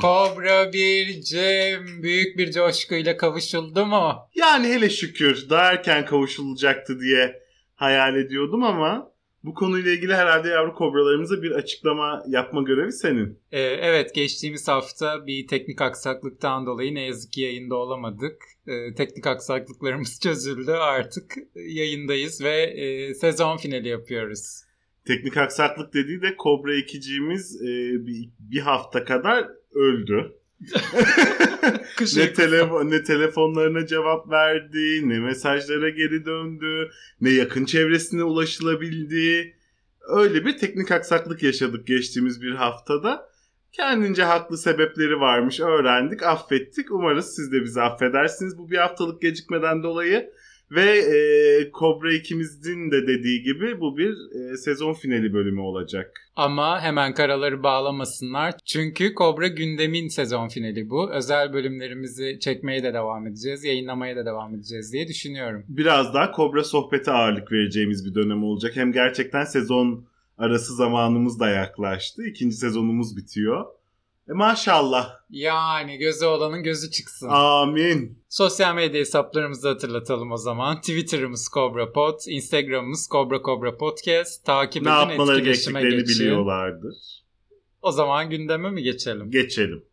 Kobra 1 Cem büyük bir coşkuyla kavuşuldu mu? Yani hele şükür daha erken kavuşulacaktı diye hayal ediyordum ama bu konuyla ilgili herhalde yavru kobralarımıza bir açıklama yapma görevi senin. Ee, evet geçtiğimiz hafta bir teknik aksaklıktan dolayı ne yazık ki yayında olamadık. Ee, teknik aksaklıklarımız çözüldü artık yayındayız ve e, sezon finali yapıyoruz. Teknik aksaklık dediği de Kobra ikiciğimiz e, bir, bir hafta kadar öldü. Ne, telefon, ne telefonlarına cevap verdi, ne mesajlara geri döndü, ne yakın çevresine ulaşılabildi. Öyle bir teknik aksaklık yaşadık geçtiğimiz bir haftada. Kendince haklı sebepleri varmış, öğrendik, affettik. Umarız siz de bizi affedersiniz bu bir haftalık gecikmeden dolayı. Ve e, Cobra ikimizin de dediği gibi bu bir e, sezon finali bölümü olacak. Ama hemen karaları bağlamasınlar. Çünkü Kobra gündemin sezon finali bu. Özel bölümlerimizi çekmeye de devam edeceğiz, yayınlamaya da devam edeceğiz diye düşünüyorum. biraz daha Kobra sohbete ağırlık vereceğimiz bir dönem olacak. Hem gerçekten sezon arası zamanımız da yaklaştı. İkinci sezonumuz bitiyor. E maşallah. Yani gözü olanın gözü çıksın. Amin. Sosyal medya hesaplarımızı hatırlatalım o zaman. Twitter'ımız Cobra Pod, Instagram'ımız Cobra Cobra Podcast. Takip Ne edin, yapmaları etkileşime geçin. biliyorlardır. O zaman gündeme mi geçelim? Geçelim.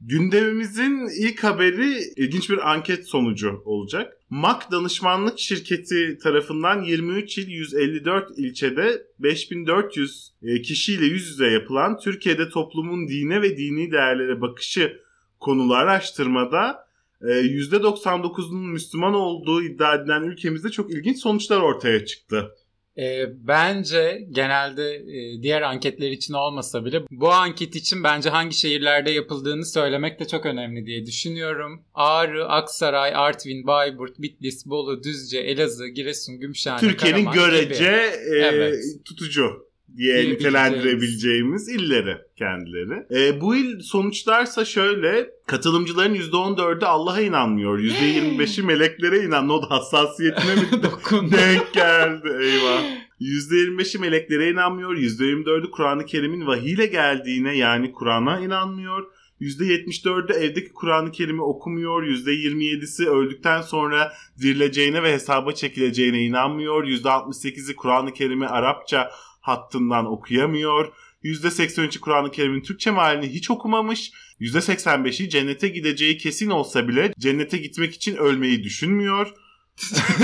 Gündemimizin ilk haberi ilginç bir anket sonucu olacak. MAK danışmanlık şirketi tarafından 23 il 154 ilçede 5400 e, kişiyle yüz yüze yapılan Türkiye'de toplumun dine ve dini değerlere bakışı konulu araştırmada e, %99'unun Müslüman olduğu iddia edilen ülkemizde çok ilginç sonuçlar ortaya çıktı. Ee, bence genelde e, diğer anketler için olmasa bile bu anket için bence hangi şehirlerde yapıldığını söylemek de çok önemli diye düşünüyorum. Ağrı, Aksaray, Artvin, Bayburt, Bitlis, Bolu, Düzce, Elazığ, Giresun, Gümüşhane, Türkiye'nin Karaman gibi. görece e, Evet. tutucu diye nitelendirebileceğimiz illeri kendileri. E, bu il sonuçlarsa şöyle katılımcıların %14'ü Allah'a inanmıyor. %25'i meleklere inan. O da hassasiyetine mi Dokundu. denk geldi eyvah. %25'i meleklere inanmıyor. %24'ü Kur'an-ı Kerim'in vahiyle geldiğine yani Kur'an'a inanmıyor. %74'ü evdeki Kur'an-ı Kerim'i okumuyor. %27'si öldükten sonra dirileceğine ve hesaba çekileceğine inanmıyor. %68'i Kur'an-ı Kerim'i Arapça hattından okuyamıyor. %83'ü Kur'an-ı Kerim'in Türkçe mealini hiç okumamış. %85'i cennete gideceği kesin olsa bile cennete gitmek için ölmeyi düşünmüyor.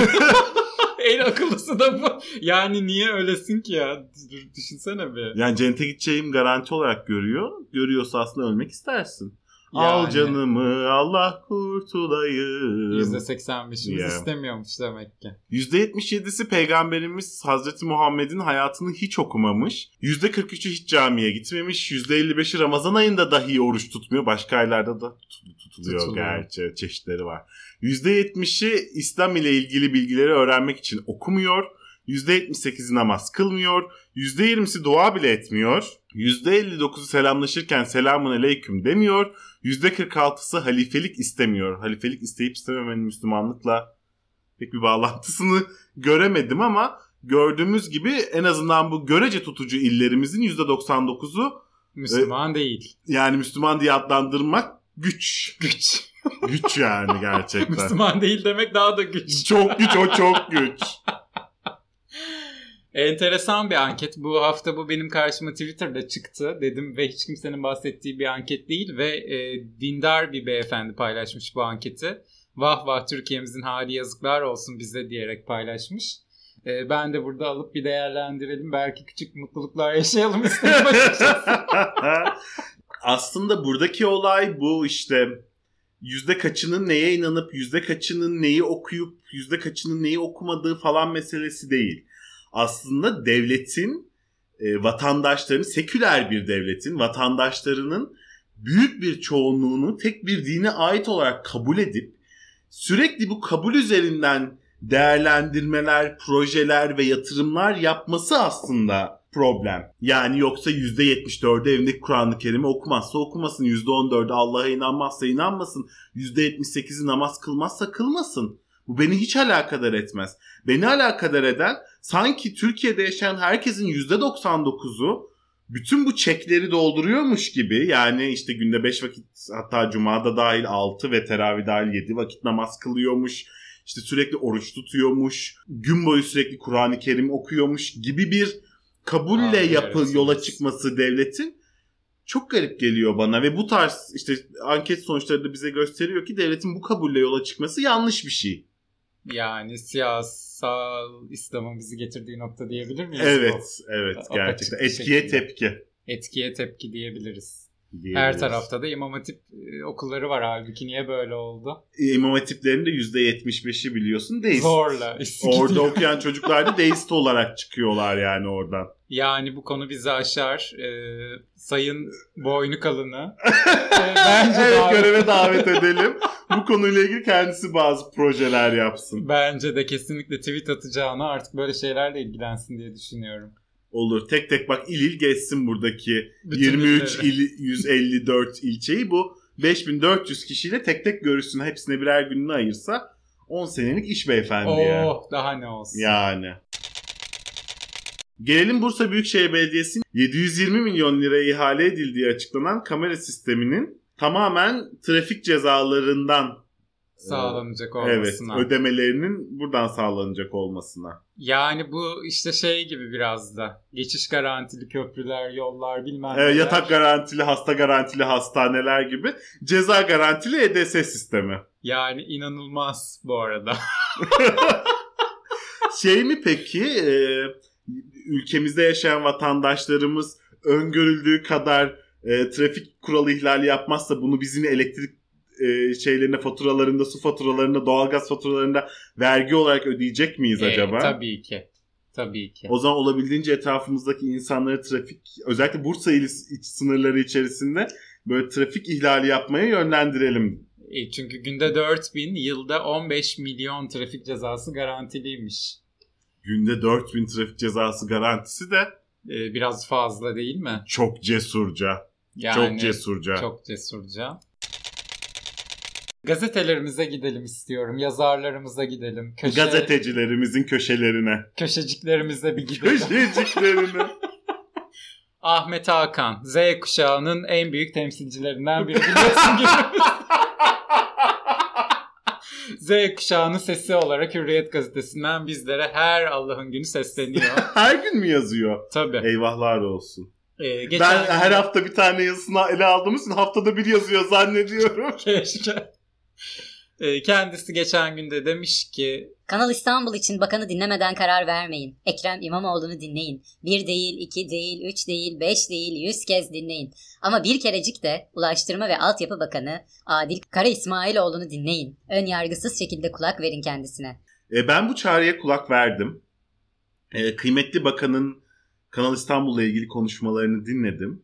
en akıllısı da bu. Yani niye öylesin ki ya? Düşünsene bir. Yani cennete gideceğim garanti olarak görüyor. Görüyorsa aslında ölmek istersin. Yani. Al canımı Allah kurtulayım. %85'imiz Ya. istemiyormuş demek ki. %77'si peygamberimiz Hazreti Muhammed'in hayatını hiç okumamış. %43'ü hiç camiye gitmemiş. %55'i Ramazan ayında dahi oruç tutmuyor. Başka aylarda da tut- tutuluyor, Tutuluyor. gerçi. Çeşitleri var. %70'i İslam ile ilgili bilgileri öğrenmek için okumuyor. %78'i namaz kılmıyor. %20'si dua bile etmiyor. %59'u selamlaşırken selamun aleyküm demiyor. %46'sı halifelik istemiyor. Halifelik isteyip istememenin Müslümanlıkla pek bir bağlantısını göremedim ama gördüğümüz gibi en azından bu görece tutucu illerimizin %99'u Müslüman değil. yani Müslüman diye adlandırmak güç. Güç. Güç yani gerçekten. Müslüman değil demek daha da güç. çok güç o çok güç. Enteresan bir anket. Bu hafta bu benim karşıma Twitter'da çıktı dedim ve hiç kimsenin bahsettiği bir anket değil ve e, dindar bir beyefendi paylaşmış bu anketi. Vah vah Türkiye'mizin hali yazıklar olsun bize diyerek paylaşmış. E, ben de burada alıp bir değerlendirelim. Belki küçük mutluluklar yaşayalım istedim. Aslında buradaki olay bu işte yüzde kaçının neye inanıp yüzde kaçının neyi okuyup yüzde kaçının neyi okumadığı falan meselesi değil. Aslında devletin e, vatandaşlarının seküler bir devletin vatandaşlarının büyük bir çoğunluğunu tek bir dine ait olarak kabul edip sürekli bu kabul üzerinden değerlendirmeler, projeler ve yatırımlar yapması aslında problem. Yani yoksa %74'ü evindeki Kur'an-ı Kerim'i okumazsa okumasın. %14'ü Allah'a inanmazsa inanmasın. %78'i namaz kılmazsa kılmasın. Bu beni hiç alakadar etmez. Beni alakadar eden sanki Türkiye'de yaşayan herkesin %99'u bütün bu çekleri dolduruyormuş gibi yani işte günde 5 vakit hatta cumada dahil 6 ve teravih dahil 7 vakit namaz kılıyormuş. İşte sürekli oruç tutuyormuş. Gün boyu sürekli Kur'an-ı Kerim okuyormuş gibi bir kabulle Anlıyorum yapı siz. yola çıkması devletin çok garip geliyor bana ve bu tarz işte anket sonuçları da bize gösteriyor ki devletin bu kabulle yola çıkması yanlış bir şey. Yani siyasal İslam'ın bizi getirdiği nokta diyebilir miyiz? Evet, bu? evet Apaçık gerçekten. Etkiye şekilde. tepki. Etkiye tepki diyebiliriz. Her diyebiliriz. tarafta da İmam Hatip e, okulları var halbuki niye böyle oldu? İmam hatiplerin de %75'i biliyorsun deist. Zorla. Orada okuyan çocuklar da deist olarak çıkıyorlar yani oradan. Yani bu konu bizi aşar. Ee, sayın boynu kalını. Ee, bence evet davet- göreve davet edelim. Bu konuyla ilgili kendisi bazı projeler yapsın. Bence de kesinlikle tweet atacağına artık böyle şeylerle ilgilensin diye düşünüyorum. Olur. Tek tek bak il il geçsin buradaki Bütün 23 illeri. il 154 ilçeyi bu 5400 kişiyle tek tek görüşsün. Hepsine birer gününü ayırsa 10 senelik iş beyefendiye. Oh daha ne olsun. Yani. Gelelim Bursa Büyükşehir Belediyesi'nin 720 milyon liraya ihale edildiği açıklanan kamera sisteminin tamamen trafik cezalarından Sağlanacak evet olmasına. ödemelerinin buradan sağlanacak olmasına. Yani bu işte şey gibi biraz da. Geçiş garantili köprüler, yollar bilmem Ee, neler. yatak garantili, hasta garantili hastaneler gibi ceza garantili EDS sistemi. Yani inanılmaz bu arada. Şey mi peki e, ülkemizde yaşayan vatandaşlarımız öngörüldüğü kadar e, trafik kuralı ihlali yapmazsa bunu bizim elektrik e, şeylerine faturalarında, su faturalarında, doğalgaz faturalarında vergi olarak ödeyecek miyiz Ee, acaba? tabii ki. Tabii ki. O zaman olabildiğince etrafımızdaki insanları trafik özellikle Bursa ili iç sınırları içerisinde böyle trafik ihlali yapmaya yönlendirelim. E, çünkü günde 4000, yılda 15 milyon trafik cezası garantiliymiş. Günde 4000 trafik cezası garantisi de E, biraz fazla değil mi? çok cesurca. Yani çok cesurca. Çok cesurca. Gazetelerimize gidelim istiyorum. Yazarlarımıza gidelim. Köşe, Gazetecilerimizin köşelerine. Köşeciklerimize bir gidelim. Köşeciklerine. Ahmet Hakan. Z kuşağının en büyük temsilcilerinden biri biliyorsun gibi. Z kuşağının sesi olarak Hürriyet gazetesinden bizlere her Allah'ın günü sesleniyor. Her gün mü yazıyor? Tabii. Eyvahlar olsun. Ee, geçen Ben her hafta bir tane yazısını ele aldığımız için haftada bir yazıyor zannediyorum. Keşke. Ee, kendisi geçen günde demiş ki Kanal İstanbul için bakanı dinlemeden karar vermeyin. Ekrem İmamoğlu'nu dinleyin. Bir değil, iki değil, üç değil, beş değil, yüz kez dinleyin. Ama bir kerecik de Ulaştırma ve Altyapı Bakanı Adil Kara İsmailoğlu'nu dinleyin. Ön yargısız şekilde kulak verin kendisine. E, ben bu çağrıya kulak verdim. E, kıymetli bakanın Kanal İstanbul'la ilgili konuşmalarını dinledim.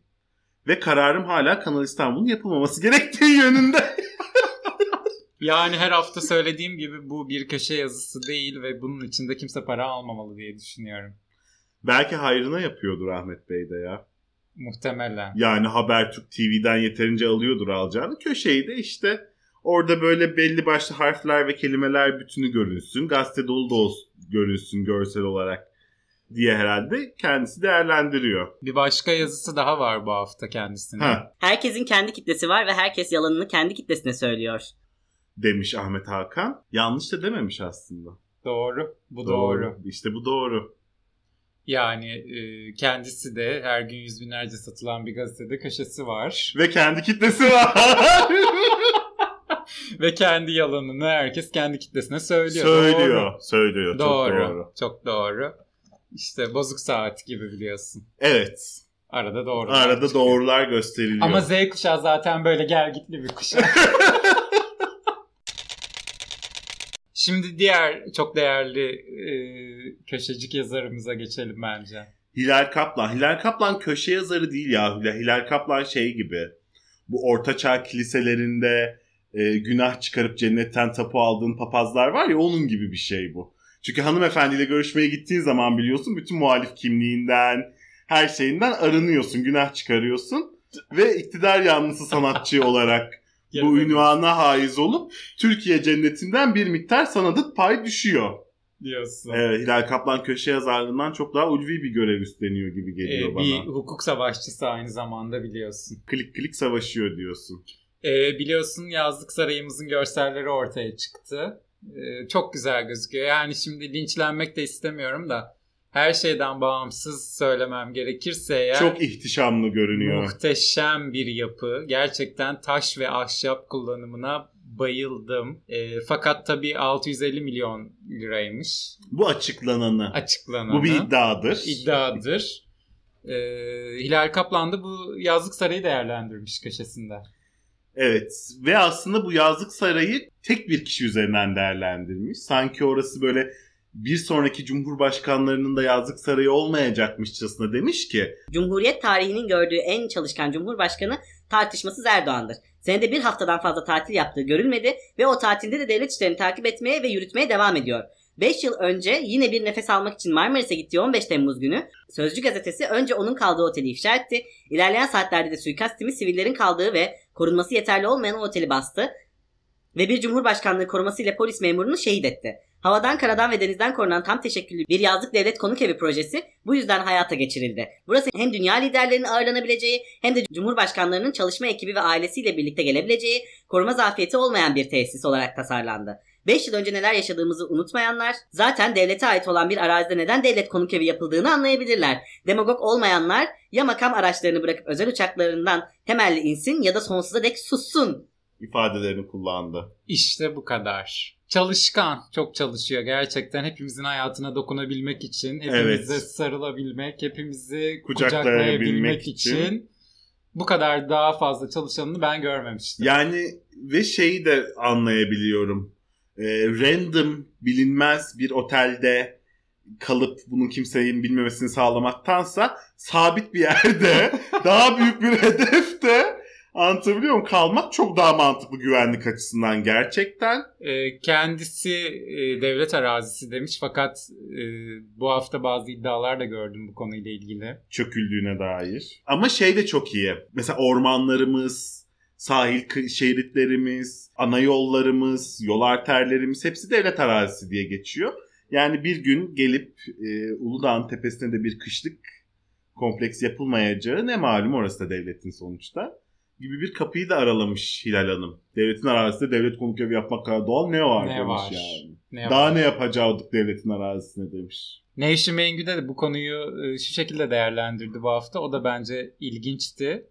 Ve kararım hala Kanal İstanbul'un yapılmaması gerektiği yönünde. yani her hafta söylediğim gibi bu bir köşe yazısı değil ve bunun içinde kimse para almamalı diye düşünüyorum. Belki hayrına yapıyordur Ahmet Bey de ya. Muhtemelen. Yani Habertürk TV'den yeterince alıyordur alacağını. Köşeyi de işte orada böyle belli başlı harfler ve kelimeler bütünü görünsün. Gazete dolu da olsun, görünsün görsel olarak diye herhalde kendisi değerlendiriyor. Bir başka yazısı daha var bu hafta kendisinin. Ha Herkesin kendi kitlesi var ve herkes yalanını kendi kitlesine söylüyor. demiş Ahmet Hakan. Yanlış da dememiş aslında. Doğru. Bu doğru. İşte bu doğru. Yani e, kendisi de her gün yüz binlerce satılan bir gazetede köşesi var. Ve kendi kitlesi var. Ve kendi yalanını herkes kendi kitlesine söylüyor. söylüyor. Doğru. Söylüyor. Doğru. Çok doğru. Çok doğru. İşte bozuk saat gibi biliyorsun. Evet. Arada doğru. Arada doğrular gösteriliyor. Ama Z kuşağı zaten böyle gelgitli bir kuşak. Şimdi diğer çok değerli e, köşecik yazarımıza geçelim bence. Hilal Kaplan. Hilal Kaplan köşe yazarı değil ya. Hilal Kaplan şey gibi. bu ortaçağ kiliselerinde e, günah çıkarıp cennetten tapu aldığın papazlar var ya onun gibi bir şey bu. Çünkü hanımefendiyle görüşmeye gittiğin zaman biliyorsun bütün muhalif kimliğinden, her şeyinden arınıyorsun, günah çıkarıyorsun ve iktidar yanlısı sanatçı olarak bu ünvana haiz olup Türkiye cennetinden bir miktar sana da pay düşüyor. diyorsun. Evet, Hilal Kaplan köşe yazarlığından çok daha ulvi bir görev üstleniyor gibi Ee, geliyor bana. bir hukuk savaşçısı aynı zamanda biliyorsun. Klik klik savaşıyor diyorsun. Ee, biliyorsun yazlık sarayımızın görselleri ortaya çıktı. Ee, çok güzel gözüküyor. Yani şimdi linçlenmek de istemiyorum da her şeyden bağımsız söylemem gerekirse eğer Çok ihtişamlı görünüyor. muhteşem bir yapı. Gerçekten taş ve ahşap kullanımına bayıldım. Ee, fakat tabii 650 milyon liraymış Bu açıklananı. açıklanan. Bu bir iddiadır. iddiadır. Ee, Hilal Kaplan da bu yazlık sarayı değerlendirmiş köşesinde. Evet ve aslında bu yazlık sarayı tek bir kişi üzerinden değerlendirmiş. Sanki orası böyle bir sonraki cumhurbaşkanlarının da yazlık sarayı olmayacakmışçasına demiş ki Cumhuriyet tarihinin gördüğü en çalışkan cumhurbaşkanı tartışmasız Erdoğan'dır. Senede bir haftadan fazla tatil yaptığı görülmedi ve o tatilde de devlet işlerini takip etmeye ve yürütmeye devam ediyor. 5 yıl önce yine bir nefes almak için Marmaris'e gittiği 15 Temmuz günü Sözcü gazetesi önce onun kaldığı oteli ifşa etti. İlerleyen saatlerde de suikast timi sivillerin kaldığı ve korunması yeterli olmayan o oteli bastı ve bir cumhurbaşkanlığı koruması ile polis memurunu şehit etti. Havadan, karadan ve denizden korunan tam teşekküllü bir yazlık devlet konuk evi projesi bu yüzden hayata geçirildi. Burası hem dünya liderlerinin ağırlanabileceği hem de cumhurbaşkanlarının çalışma ekibi ve ailesiyle birlikte gelebileceği koruma zafiyeti olmayan bir tesis olarak tasarlandı. 5 yıl önce neler yaşadığımızı unutmayanlar zaten devlete ait olan bir arazide neden devlet konuk evi yapıldığını anlayabilirler. Demagog olmayanlar ya makam araçlarını bırakıp özel uçaklarından temelli insin ya da sonsuza dek sussun. ifadelerini kullandı. İşte bu kadar. Çalışkan, çok çalışıyor gerçekten hepimizin hayatına dokunabilmek için, hepimize Evet. sarılabilmek, hepimizi Kucaklayabilmek kucaklayabilmek için. için. bu kadar daha fazla çalışanını ben görmemiştim. Yani ve şeyi de anlayabiliyorum. Ee, random bilinmez bir otelde kalıp bunun kimsenin bilmemesini sağlamaktansa sabit bir yerde daha büyük bir hedefte anlatabiliyor muyum? Kalmak çok daha mantıklı güvenlik açısından gerçekten. Ee, kendisi e, devlet arazisi demiş fakat e, bu hafta bazı iddialar da gördüm bu konuyla ilgili. çöküldüğüne dair. Ama şey de çok iyi. Mesela ormanlarımız, sahil şeritlerimiz, ana yollarımız, yol arterlerimiz hepsi devlet arazisi diye geçiyor. Yani bir gün gelip e, Uludağ'ın tepesine de bir kışlık kompleks yapılmayacağı ne malum orası da devletin sonuçta gibi bir kapıyı da aralamış Hilal Hanım. Devletin arazisinde devlet konuk evi yapmak kadar doğal ne var Ne demiş var? yani. Ne Daha var? ne yapacaktık devletin arazisine demiş. Nevşin Mengü'de de bu konuyu e, şu şekilde değerlendirdi bu hafta. O da bence ilginçti.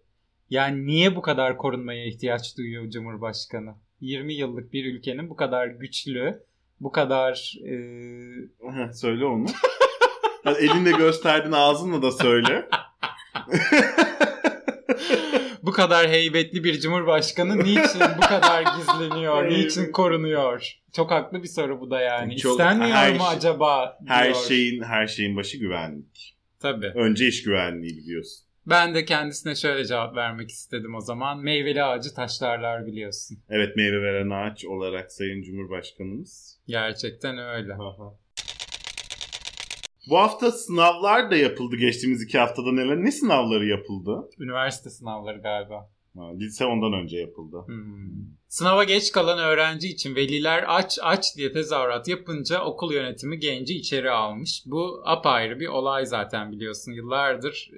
Yani niye bu kadar korunmaya ihtiyaç duyuyor Cumhurbaşkanı? 20 yıllık bir ülkenin bu kadar güçlü, bu kadar e, söyle onu. Elinle gösterdin ağzınla da söyle. bu kadar heybetli bir cumhurbaşkanı niçin bu kadar gizleniyor, niçin korunuyor? Çok haklı bir soru bu da yani. Çok- İstenmiyor her mu şey- acaba? Her diyor. şeyin her şeyin başı güvenlik. Tabii. Önce iş güvenliği biliyorsun. Ben de kendisine şöyle cevap vermek istedim o zaman. Meyveli ağacı taşlarlar biliyorsun. Evet meyve veren ağaç olarak Sayın Cumhurbaşkanımız. Gerçekten öyle. Bu hafta sınavlar da yapıldı geçtiğimiz iki haftada neler? Ne sınavları yapıldı? Üniversite sınavları galiba. Lise ondan önce yapıldı. Hmm. Sınava geç kalan öğrenci için veliler aç aç diye tezahürat yapınca okul yönetimi genci içeri almış. Bu apayrı bir olay zaten biliyorsun. Yıllardır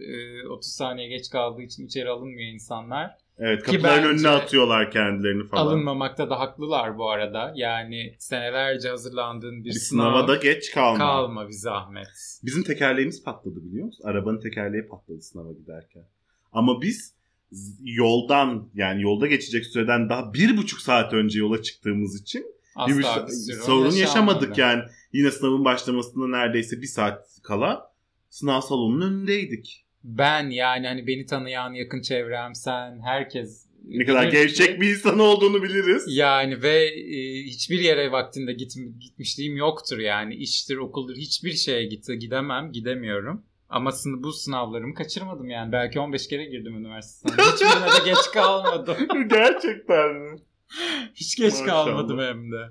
e, 30 saniye geç kaldığı için içeri alınmıyor insanlar. Evet kapıların önüne atıyorlar kendilerini falan. Alınmamakta da haklılar bu arada. Yani senelerce hazırlandığın bir, bir sınav sınava da geç kalma. kalma bir zahmet. Bizim tekerleğimiz patladı biliyor musun? Arabanın tekerleği patladı sınava giderken. Ama biz yoldan yani yolda geçecek süreden daha bir buçuk saat önce yola çıktığımız için bir Asla bir sorun, yaşamadık yani. Yine sınavın başlamasında neredeyse bir saat kala sınav salonunun önündeydik. Ben yani hani beni tanıyan yakın çevrem sen herkes Ne kadar gevşek bir insan olduğunu biliriz. Yani ve e, hiçbir yere vaktinde git, gitmişliğim yoktur yani iştir okuldur hiçbir şeye git, gidemem gidemiyorum. Ama sını- bu sınavlarımı kaçırmadım yani. Belki 15 kere girdim üniversite sınavına. Hiçbirine de geç kalmadım. Gerçekten mi? Hiç geç Maşallah. kalmadım hem de.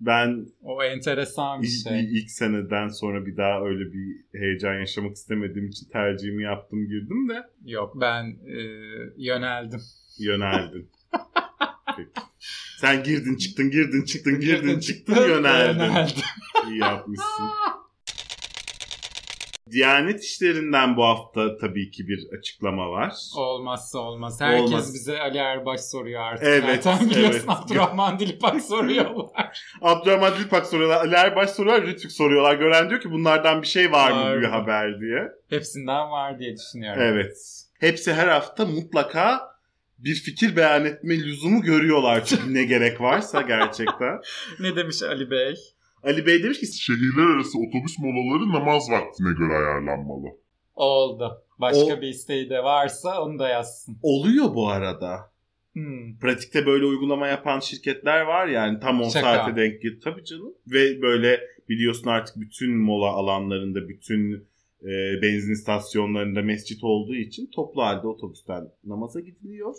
Ben O enteresan bir ilk, şey. ilk seneden sonra bir daha öyle bir heyecan yaşamak istemediğim için tercihimi yaptım girdim de Yok ben e, yöneldim. yöneldin. Peki. Sen girdin çıktın girdin çıktın girdin çıktın yöneldin. Yöneldim. İyi yapmışsın. Diyanet işlerinden bu hafta tabii ki bir açıklama var. Olmazsa olmaz. Herkes Olmaz. bize Ali Erbaş soruyor artık. Evet, Zaten biliyorsun evet. Abdurrahman Dilipak soruyorlar. Abdurrahman Dilpak soruyorlar, Ali Erbaş soruyorlar, Rütük soruyorlar. Gören diyor ki bunlardan bir şey var, Var mı bir haber diye. Hepsinden var diye düşünüyorum. Evet. Hepsi her hafta mutlaka bir fikir beyan etme lüzumu görüyorlar. Çünkü ne gerek varsa gerçekten. Ne demiş Ali Bey? Ali Bey demiş ki Şehirler arası otobüs molaları namaz vaktine göre ayarlanmalı. Oldu. Başka O- bir isteği de varsa onu da yazsın. oluyor bu arada. Hmm. Pratikte böyle uygulama yapan şirketler var yani tam 10 Şaka. saate denk geliyor. Tabii canım. Ve böyle biliyorsun artık bütün mola alanlarında, bütün e, benzin istasyonlarında mescit olduğu için toplu halde otobüsten namaza gidiliyor.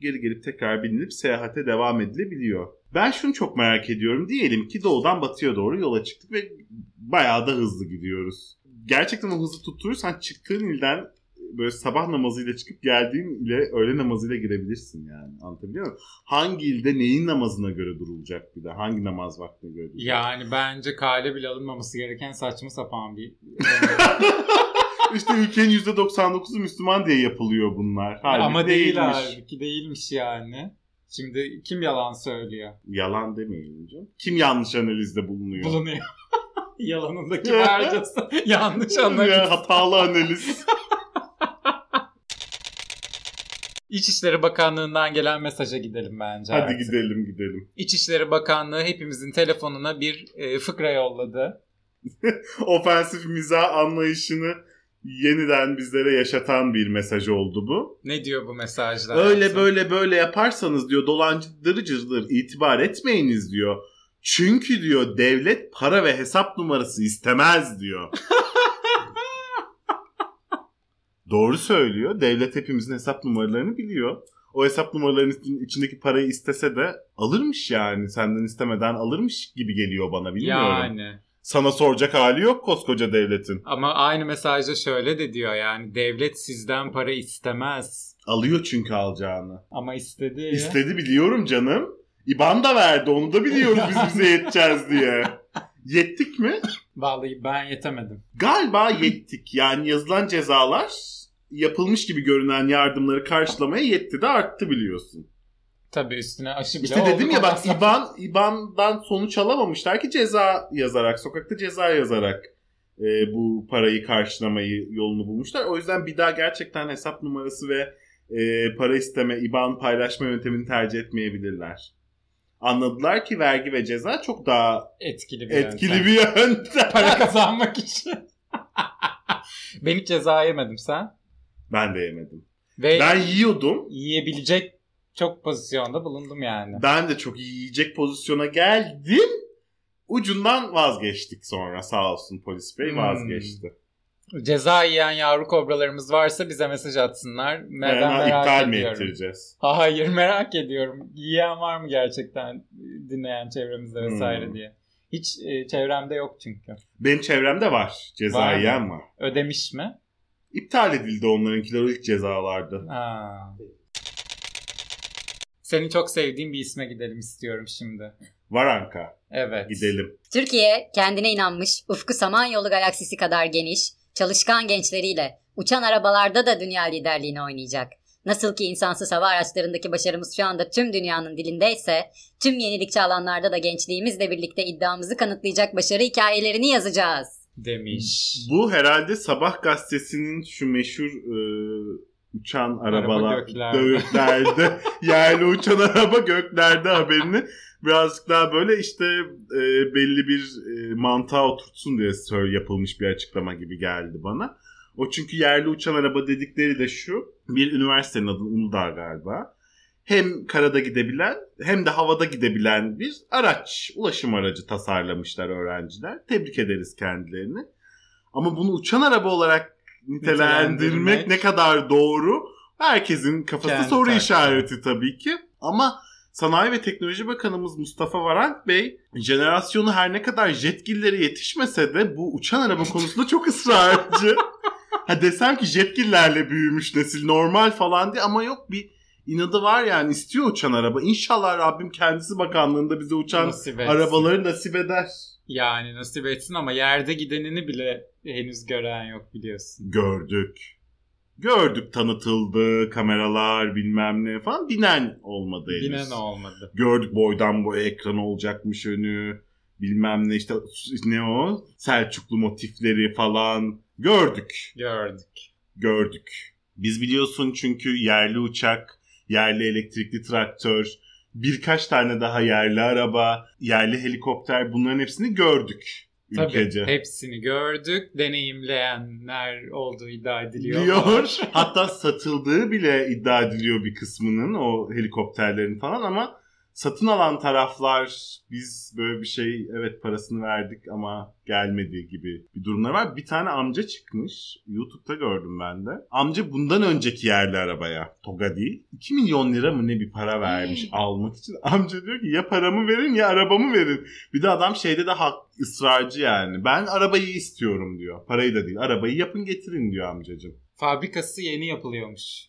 Geri gelip tekrar binilip seyahate devam edilebiliyor. Ben şunu çok merak ediyorum. Diyelim ki doğudan batıya doğru yola çıktık ve bayağı da hızlı gidiyoruz. Gerçekten o hızı tutturursan çıktığın ilden böyle sabah namazıyla çıkıp geldiğin ile öğle namazıyla girebilirsin yani. Anlatabiliyor muyum? Hangi ilde neyin namazına göre durulacak bir de? Hangi namaz vaktine göre durulacak? Yani bence kale bile alınmaması gereken saçma sapan bir... İşte ülkenin %99'u Müslüman diye yapılıyor bunlar. Halbuki Ama değil değilmiş. halbuki değilmiş yani. Şimdi kim yalan söylüyor? Yalan demeyelim canım. Kim yanlış analizde bulunuyor? Bulunuyor. Yalanında kibarcası yanlış. Ya, hatalı analiz. İçişleri Bakanlığı'ndan gelen mesaja gidelim bence. Hadi artık. gidelim gidelim. İçişleri Bakanlığı hepimizin telefonuna bir e, fıkra yolladı. Ofensif mizah anlayışını yeniden bizlere yaşatan bir mesaj oldu bu. Ne diyor bu mesajlar? Öyle Ersin? böyle böyle yaparsanız diyor dolancıdır itibar etmeyiniz diyor. Çünkü diyor devlet para ve hesap numarası istemez diyor. Doğru söylüyor. Devlet hepimizin hesap numaralarını biliyor. O hesap numaralarının içindeki parayı istese de alırmış yani. Senden istemeden alırmış gibi geliyor bana bilmiyorum. Yani. Sana soracak hali yok koskoca devletin. Ama aynı mesajda şöyle de diyor yani devlet sizden para istemez. Alıyor çünkü alacağını. Ama istedi. İstedi biliyorum canım. İban da verdi onu da biliyoruz biz bize yeteceğiz diye. Yettik mi? Vallahi ben yetemedim. Galiba yettik. Yani yazılan cezalar yapılmış gibi görünen yardımları karşılamaya yetti de arttı biliyorsun. Tabii üstüne aşı bile İşte dedim ya bak. İban İban'dan sonuç alamamışlar ki ceza yazarak, sokakta ceza yazarak e, bu parayı karşılamayı yolunu bulmuşlar. O yüzden bir daha gerçekten hesap numarası ve e, para isteme, İban paylaşma yöntemini tercih etmeyebilirler. Anladılar ki vergi ve ceza çok daha etkili bir etkili yöntem. bir yöntem. para kazanmak için. ben hiç ceza yemedim sen. Ben de yemedim. Ve Ben yiyordum. yiyebilecek çok pozisyonda bulundum yani. Ben de çok iyi yiyecek pozisyona geldim. Ucundan vazgeçtik sonra sağ olsun polis bey Hmm. vazgeçti. Ceza yiyen yavru kobralarımız varsa bize mesaj atsınlar. Hemen merak iptal mi ediyorum. ettireceğiz? Hayır merak ediyorum. Yiyen var mı gerçekten dinleyen çevremizde vesaire Hmm. diye. Hiç e, çevremde yok çünkü. Benim çevremde var. Ceza Var yiyen var. Ödemiş mi? İptal edildi onlarınkiler ilk cezalardı. Ha. Seni çok sevdiğim bir isme gidelim istiyorum şimdi. Varanka. Evet. Gidelim. Türkiye kendine inanmış, ufku samanyolu galaksisi kadar geniş, çalışkan gençleriyle uçan arabalarda da dünya liderliğini oynayacak. Nasıl ki insansız hava araçlarındaki başarımız şu anda tüm dünyanın dilindeyse, tüm yenilikçi alanlarda da gençliğimizle birlikte iddiamızı kanıtlayacak başarı hikayelerini yazacağız. Demiş. Bu herhalde Sabah gazetesinin şu meşhur e, uçan arabalar göklerde. göklerde yerli uçan araba göklerde haberini birazcık daha böyle işte e, belli bir e, mantığa oturtsun diye yapılmış bir açıklama gibi geldi bana. O çünkü yerli uçan araba dedikleri de şu. Bir üniversitenin adı Uludağ galiba. Hem karada gidebilen hem de havada gidebilen bir araç, ulaşım aracı tasarlamışlar öğrenciler. Tebrik ederiz kendilerini. Ama bunu uçan araba olarak nitelendirmek ne kadar doğru? Herkesin kafası Kendi soru tartışma. işareti tabii ki. Ama Sanayi ve Teknoloji Bakanımız Mustafa Varank Bey jenerasyonu her ne kadar jetgillere yetişmese de bu uçan araba konusunda çok ısrarcı. ha desem ki jetgillerle büyümüş nesil normal falan diye ama yok bir inadı var yani istiyor uçan araba. İnşallah Rabbim kendisi bakanlığında bize uçan Nasip arabaları nasip eder. Yani nasip etsin ama yerde gidenini bile henüz gören yok biliyorsun. Gördük. Gördük tanıtıldı kameralar bilmem ne falan binen olmadı henüz. Yine ne olmadı. Gördük boydan boya ekran olacakmış önü bilmem ne işte ne o Selçuklu motifleri falan gördük Gördük. gördük. Biz biliyorsun çünkü yerli uçak, yerli elektrikli traktör, birkaç tane daha yerli araba, yerli helikopter bunların hepsini gördük ülkece. Tabii hepsini gördük. Deneyimleyenler olduğu iddia ediliyor. Diyor. Hatta satıldığı bile iddia ediliyor bir kısmının o helikopterlerin falan ama satın alan taraflar biz böyle bir şey evet parasını verdik ama gelmedi gibi bir durumlar var. Bir tane amca çıkmış. YouTube'da gördüm ben de. Amca bundan önceki yerli arabaya Toga değil. 2 milyon lira mı ne bir para vermiş almak için. Amca diyor ki ya paramı verin ya arabamı verin. Bir de adam şeyde de hak ısrarcı yani. Ben arabayı istiyorum diyor. Parayı da değil. Arabayı yapın getirin diyor amcacığım. Fabrikası yeni yapılıyormuş.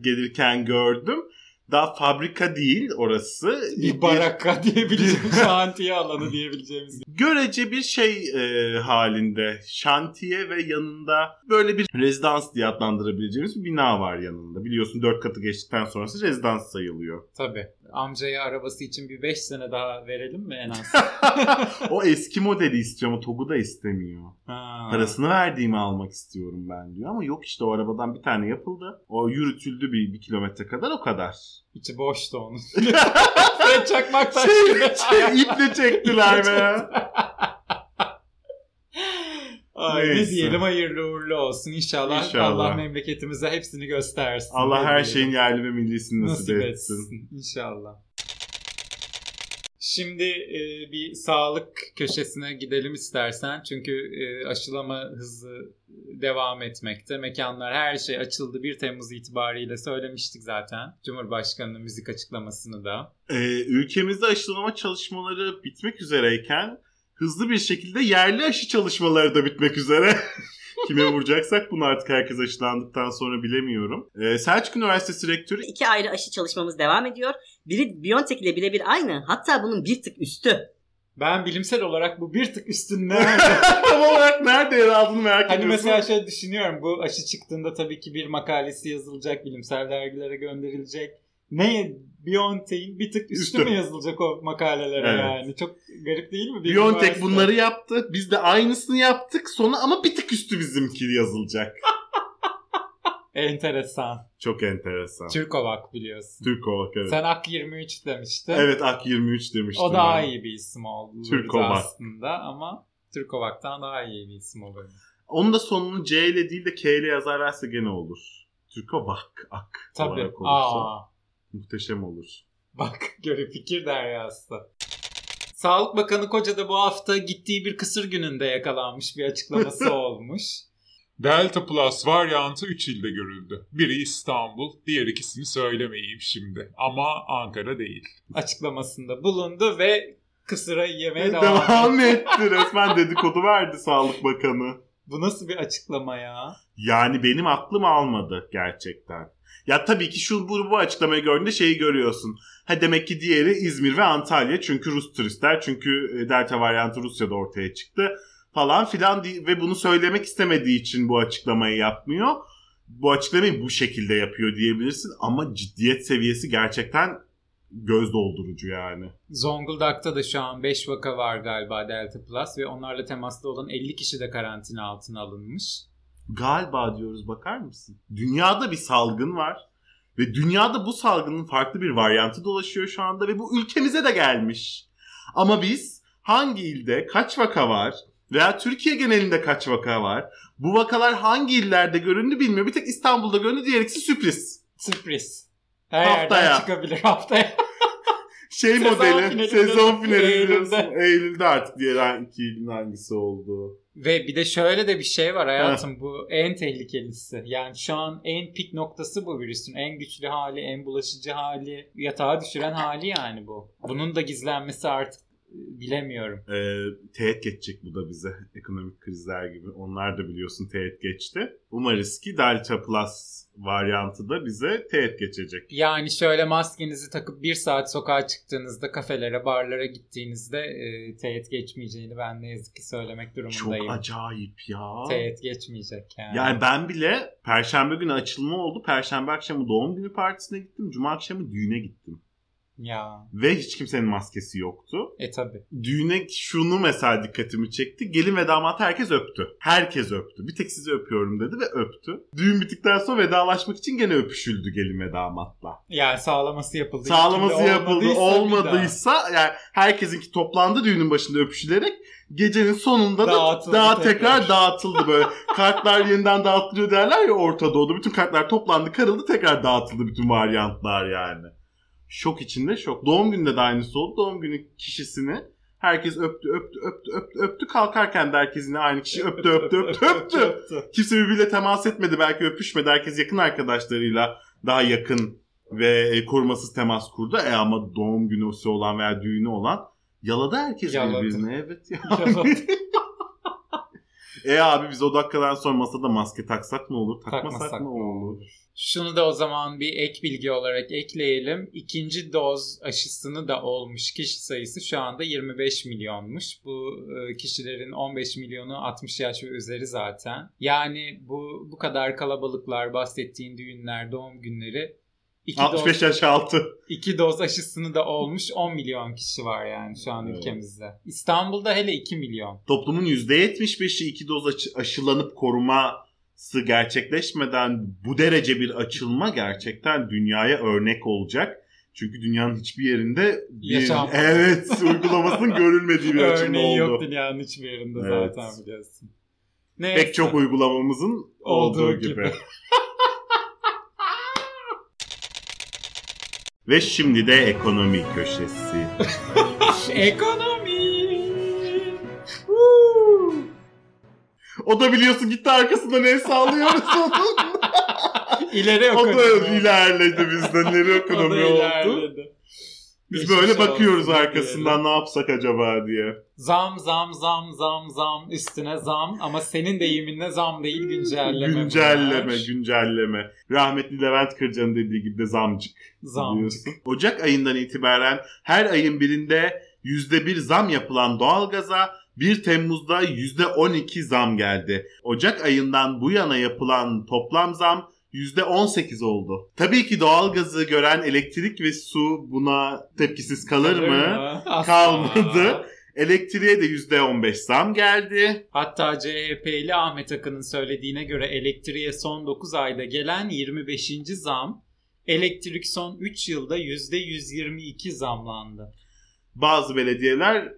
Gelirken gördüm. Daha fabrika değil orası. Bir baraka diyebileceğimiz, şantiye alanı diyebileceğimiz. görece bir şey e, halinde şantiye ve yanında böyle bir rezidans diye adlandırabileceğimiz bir bina var yanında. Biliyorsun dört katı geçtikten sonrası rezidans sayılıyor. Tabii. Amcaya arabası için bir 5 sene daha verelim mi en az? o eski modeli istiyor ama TOG'u da istemiyor. Ha. Parasını verdiğimi almak istiyorum ben diyor ama yok işte o arabadan bir tane yapıldı. O yürütüldü bir, bir kilometre kadar o kadar. İçi boştu onun. Fred Çakmaktaş Şey, şey, iple çektiler be. Ay, ne diyelim hayırlı uğurlu olsun. İnşallah, İnşallah. Allah memleketimize hepsini göstersin. Allah her diyelim. şeyin yerli ve millisini nasip, nasip etsin. etsin. İnşallah. Şimdi e, bir sağlık köşesine gidelim istersen. Çünkü e, aşılama hızı devam etmekte. Mekanlar her şey açıldı. 1 Temmuz itibariyle söylemiştik zaten. Cumhurbaşkanı'nın müzik açıklamasını da. Ee, ülkemizde aşılama çalışmaları bitmek üzereyken hızlı bir şekilde yerli aşı çalışmaları da bitmek üzere. Kime vuracaksak bunu artık herkes aşılandıktan sonra bilemiyorum. Ee, Selçuk Üniversitesi Rektörü İki ayrı aşı çalışmamız devam ediyor. Biri BioNTech ile birebir aynı. Hatta bunun bir tık üstü. Ben bilimsel olarak bu bir tık üstün nerede? tam olarak nerede yer aldığını merak Hani ediyorsun. mesela şöyle düşünüyorum. Bu aşı çıktığında tabii ki bir makalesi yazılacak, bilimsel dergilere gönderilecek. Ne Biontech'in bir tık üstü, Üstü. mü yazılacak o makalelere Evet. yani? Çok garip değil mi? Bir BioNTech üniversite. bunları yaptı. Biz de aynısını yaptık. Sonra ama bir tık üstü bizimki yazılacak. Enteresan. Çok enteresan. Türkovak biliyorsun. Türk olarak evet. Sen Ak 23 demiştin. Evet Ak 23 demiştim. O daha ben. iyi bir isim oldu Türkovak. aslında ama Türkovak'tan daha iyi bir isim olur. Onun da sonunu C ile değil de K ile yazarlarsa gene olur. Türkovak Ak Tabii. olarak olursa Aa, muhteşem olur. bak göre fikir deryası. Sağlık Bakanı Koca da bu hafta gittiği bir kısır gününde yakalanmış bir açıklaması olmuş. Delta Plus varyantı 3 ilde görüldü. Biri İstanbul, diğer ikisini söylemeyeyim şimdi. Ama Ankara değil. Açıklamasında bulundu ve kısıra yemeye devam, Devam etti. etti resmen dedikodu verdi Sağlık Bakanı. Bu nasıl bir açıklama ya? Yani benim aklım almadı gerçekten. Ya tabii ki şu bu, bu açıklamayı gördüğünde şeyi görüyorsun. Ha demek ki diğeri İzmir ve Antalya çünkü Rus turistler çünkü e, Delta varyantı Rusya'da ortaya çıktı falan filan ve bunu söylemek istemediği için bu açıklamayı yapmıyor. Bu açıklamayı bu şekilde yapıyor diyebilirsin ama ciddiyet seviyesi gerçekten göz doldurucu yani. Zonguldak'ta da şu an 5 vaka var galiba Delta Plus ve onlarla temaslı olan 50 kişi de karantina altına alınmış. Galiba diyoruz bakar mısın? Dünyada bir salgın var ve dünyada bu salgının farklı bir varyantı dolaşıyor şu anda ve bu ülkemize de gelmiş. Ama biz hangi ilde kaç vaka var veya Türkiye genelinde kaç vaka var? Bu vakalar hangi illerde göründü bilmiyor. Bir tek İstanbul'da göründü diğer ikisi sürpriz. Sürpriz. Her Haftaya. yerden çıkabilir haftaya. şey Sezon modeli sezon finali Eylül'de. diyorsun. Eylül'de artık diğer iki ilin hangisi oldu. Ve bir de şöyle de bir şey var hayatım bu en tehlikelisi. Yani şu an en pik noktası bu virüsün. En güçlü hali, en bulaşıcı hali, yatağa düşüren hali yani bu. Bunun da gizlenmesi artık e, bilemiyorum. Ee, teğet geçecek bu da bize. Ekonomik krizler gibi. Onlar da biliyorsun teğet geçti. Umarız ki Delta Plus varyantı da bize teğet geçecek. Yani şöyle maskenizi takıp bir saat sokağa çıktığınızda kafelere, barlara gittiğinizde e, teğet geçmeyeceğini ben ne yazık ki söylemek Çok durumundayım. acayip ya. Teğet geçmeyecek yani. Yani ben bile Perşembe günü açılma oldu. Perşembe akşamı doğum günü partisine gittim. Cuma akşamı düğüne gittim. Ya Ve hiç kimsenin maskesi yoktu. e tabi. Düğüne şunu mesela dikkatimi çekti. Gelin ve damat herkes öptü. Herkes öptü. Bir tek sizi öpüyorum dedi ve öptü. Düğün bittikten sonra vedalaşmak için gene öpüşüldü gelin ve damatla. Yani sağlaması yapıldı. Sağlaması yapıldı. olmadıysa. Olmadıysa yani herkesinki toplandı düğünün başında öpüşülerek gecenin sonunda da Dağıtıldı daha tekrar. tekrar dağıtıldı böyle. kartlar yeniden dağıtılıyor derler ya Orta Doğu'da. Bütün kartlar toplandı, karıldı, tekrar dağıtıldı bütün varyantlar yani. Şok içinde şok. Doğum gününde de aynısı oldu. Doğum günü kişisini herkes öptü, öptü, öptü, öptü, öptü. Kalkarken de herkes yine aynı kişi öptü, öptü, öptü, öptü. Kimse birbiriyle temas etmedi. Belki öpüşmedi. Herkes yakın arkadaşlarıyla daha yakın ve e, korumasız temas kurdu. E ama doğum günü olan veya düğünü olan yaladı herkes Yaladı. birbirine. Evet ya. Yaladı. e abi biz o dakikadan sonra masada maske taksak ne olur? Takmasak, Takmasak ne olur? Şunu da o zaman bir ek bilgi olarak ekleyelim. İkinci doz aşısını da olmuş kişi sayısı şu anda 25 milyonmuş. Bu e, kişilerin 15 milyonu 60 yaş ve üzeri zaten. Yani bu bu kadar kalabalıklar, bahsettiğin düğünler, doğum günleri 2 65 doz, yaş altı. iki doz aşısını da olmuş 10 milyon kişi var yani şu an Evet. ülkemizde. İstanbul'da hele 2 milyon. Toplumun %75'i iki doz aşı- aşılanıp koruması gerçekleşmeden bu derece bir açılma gerçekten dünyaya örnek olacak. Çünkü dünyanın hiçbir yerinde bir, Yaşanmadı. evet uygulamasının görülmediği bir açılma Örneği oldu. yok dünyanın hiçbir yerinde Evet. zaten biliyorsun. Neyse. Pek çok uygulamamızın olduğu, Olduğu gibi. gibi. Ve şimdi de ekonomi köşesi. Ekonomi. O da biliyorsun gitti arkasından el sallıyoruz onun. İleri o ekonomi. da ilerledi bizden. Nereye O da ekonomi oldu? ilerledi. Biz Geçmiş böyle bakıyoruz arkasından ne yapsak acaba diye. Zam zam zam zam zam üstüne zam ama senin deyiminle zam değil güncelleme. güncelleme, bunlar. güncelleme. Rahmetli Levent Kırca'nın dediği gibi de zamcık Zam. diyorsun. Ocak ayından itibaren her ayın birinde %1 zam yapılan doğalgaza 1 Temmuz'da %12 zam geldi. Ocak ayından bu yana yapılan toplam zam %18 oldu. Tabii ki doğalgazı gören elektrik ve su buna tepkisiz kalır, mı? Asla. Kalmadı. Elektriğe de %15 zam geldi. Hatta CHP'li Ahmet Akın'ın söylediğine göre elektriğe son 9 ayda gelen 25. zam elektrik son 3 yılda %122 zamlandı. Bazı belediyeler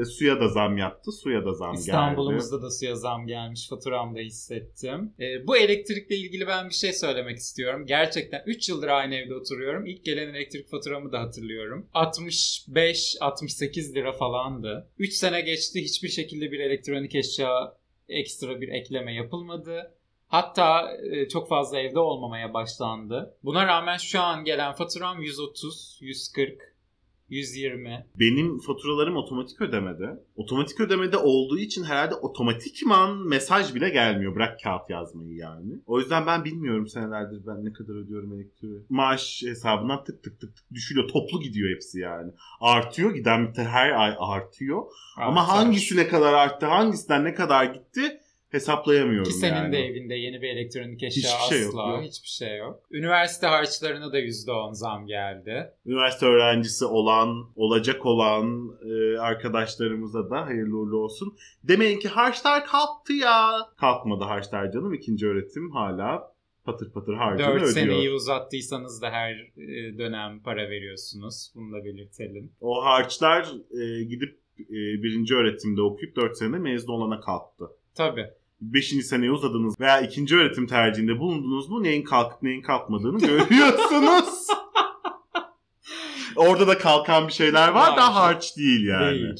e, suya da zam yaptı. Suya da zam geldi. İstanbul'umuzda da suya zam gelmiş faturamda hissettim. Ee, bu elektrikle ilgili ben bir şey söylemek istiyorum. Gerçekten 3 yıldır aynı evde oturuyorum. İlk gelen elektrik faturamı da hatırlıyorum. 65-68 lira falandı. 3 sene geçti hiçbir şekilde bir elektronik eşya ekstra bir ekleme yapılmadı. Hatta e, çok fazla evde olmamaya başlandı. Buna rağmen şu an gelen faturam 130, 140, 120. Benim faturalarım otomatik ödemede. Otomatik ödemede olduğu için herhalde otomatikman mesaj bile gelmiyor. Bırak kağıt yazmayı yani. O yüzden ben bilmiyorum senelerdir ben ne kadar ödüyorum elektriği. Maaş hesabından tık tık tık tık düşüyor. Toplu gidiyor hepsi yani. Artıyor giden her ay artıyor. Ama Artar. hangisi ne kadar arttı hangisinden ne kadar gitti hesaplayamıyorum Ki senin yani. de evinde yeni bir elektronik eşya Hiçbir şey yok, asla yok. hiçbir şey yok. Üniversite harçlarına da %10 zam geldi. Üniversite öğrencisi olan, olacak olan e, arkadaşlarımıza da hayırlı uğurlu olsun. Demeyin ki harçlar kalktı ya. Kalkmadı harçlar canım. İkinci öğretim hala patır patır harcını 4 ödüyor. seneyi uzattıysanız da her e, dönem para veriyorsunuz. Bunu da belirtelim. O harçlar e, gidip e, birinci öğretimde okuyup 4 sene mezun olana kalktı. Tabii. Beşinci seneye uzadınız veya ikinci öğretim tercihinde bulundunuz mu neyin kalkıp neyin kalkmadığını görüyorsunuz. Orada da kalkan bir şeyler var da harç değil yani. Değil.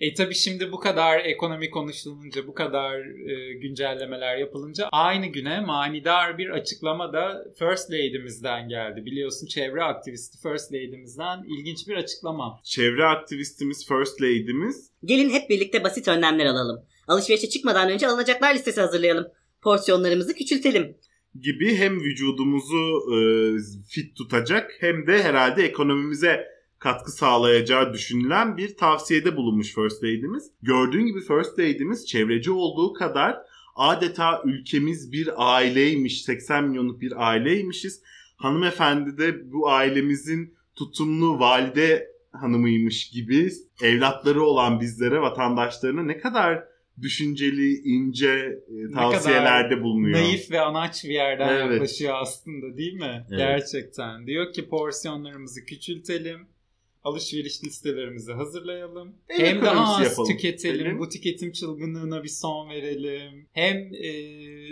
E tabi şimdi bu kadar ekonomi konuşulunca, bu kadar e, güncellemeler yapılınca aynı güne manidar bir açıklama da First Lady'mizden geldi. Biliyorsun çevre aktivisti First Lady'mizden ilginç bir açıklama. Çevre aktivistimiz, First Lady'miz Gelin hep birlikte basit önlemler alalım. Alışverişe çıkmadan önce alınacaklar listesi hazırlayalım. Porsiyonlarımızı küçültelim. gibi hem vücudumuzu e, fit tutacak hem de herhalde ekonomimize katkı sağlayacağı düşünülen bir tavsiyede bulunmuş First Lady'miz. Gördüğün gibi First Lady'miz çevreci olduğu kadar adeta ülkemiz bir aileymiş, 80 milyonluk bir aileymişiz. Hanımefendi de bu ailemizin tutumlu valide hanımıymış gibi evlatları olan bizlere, vatandaşlarına ne kadar düşünceli, ince e, tavsiyelerde bulunuyor. Naif ve anaç bir yerden Evet. yaklaşıyor aslında değil mi? Evet. Gerçekten. Diyor ki porsiyonlarımızı küçültelim. Alışveriş listelerimizi hazırlayalım. Ev hem daha az yapalım. tüketelim. Elim. Bu tüketim çılgınlığına bir son verelim. Hem e,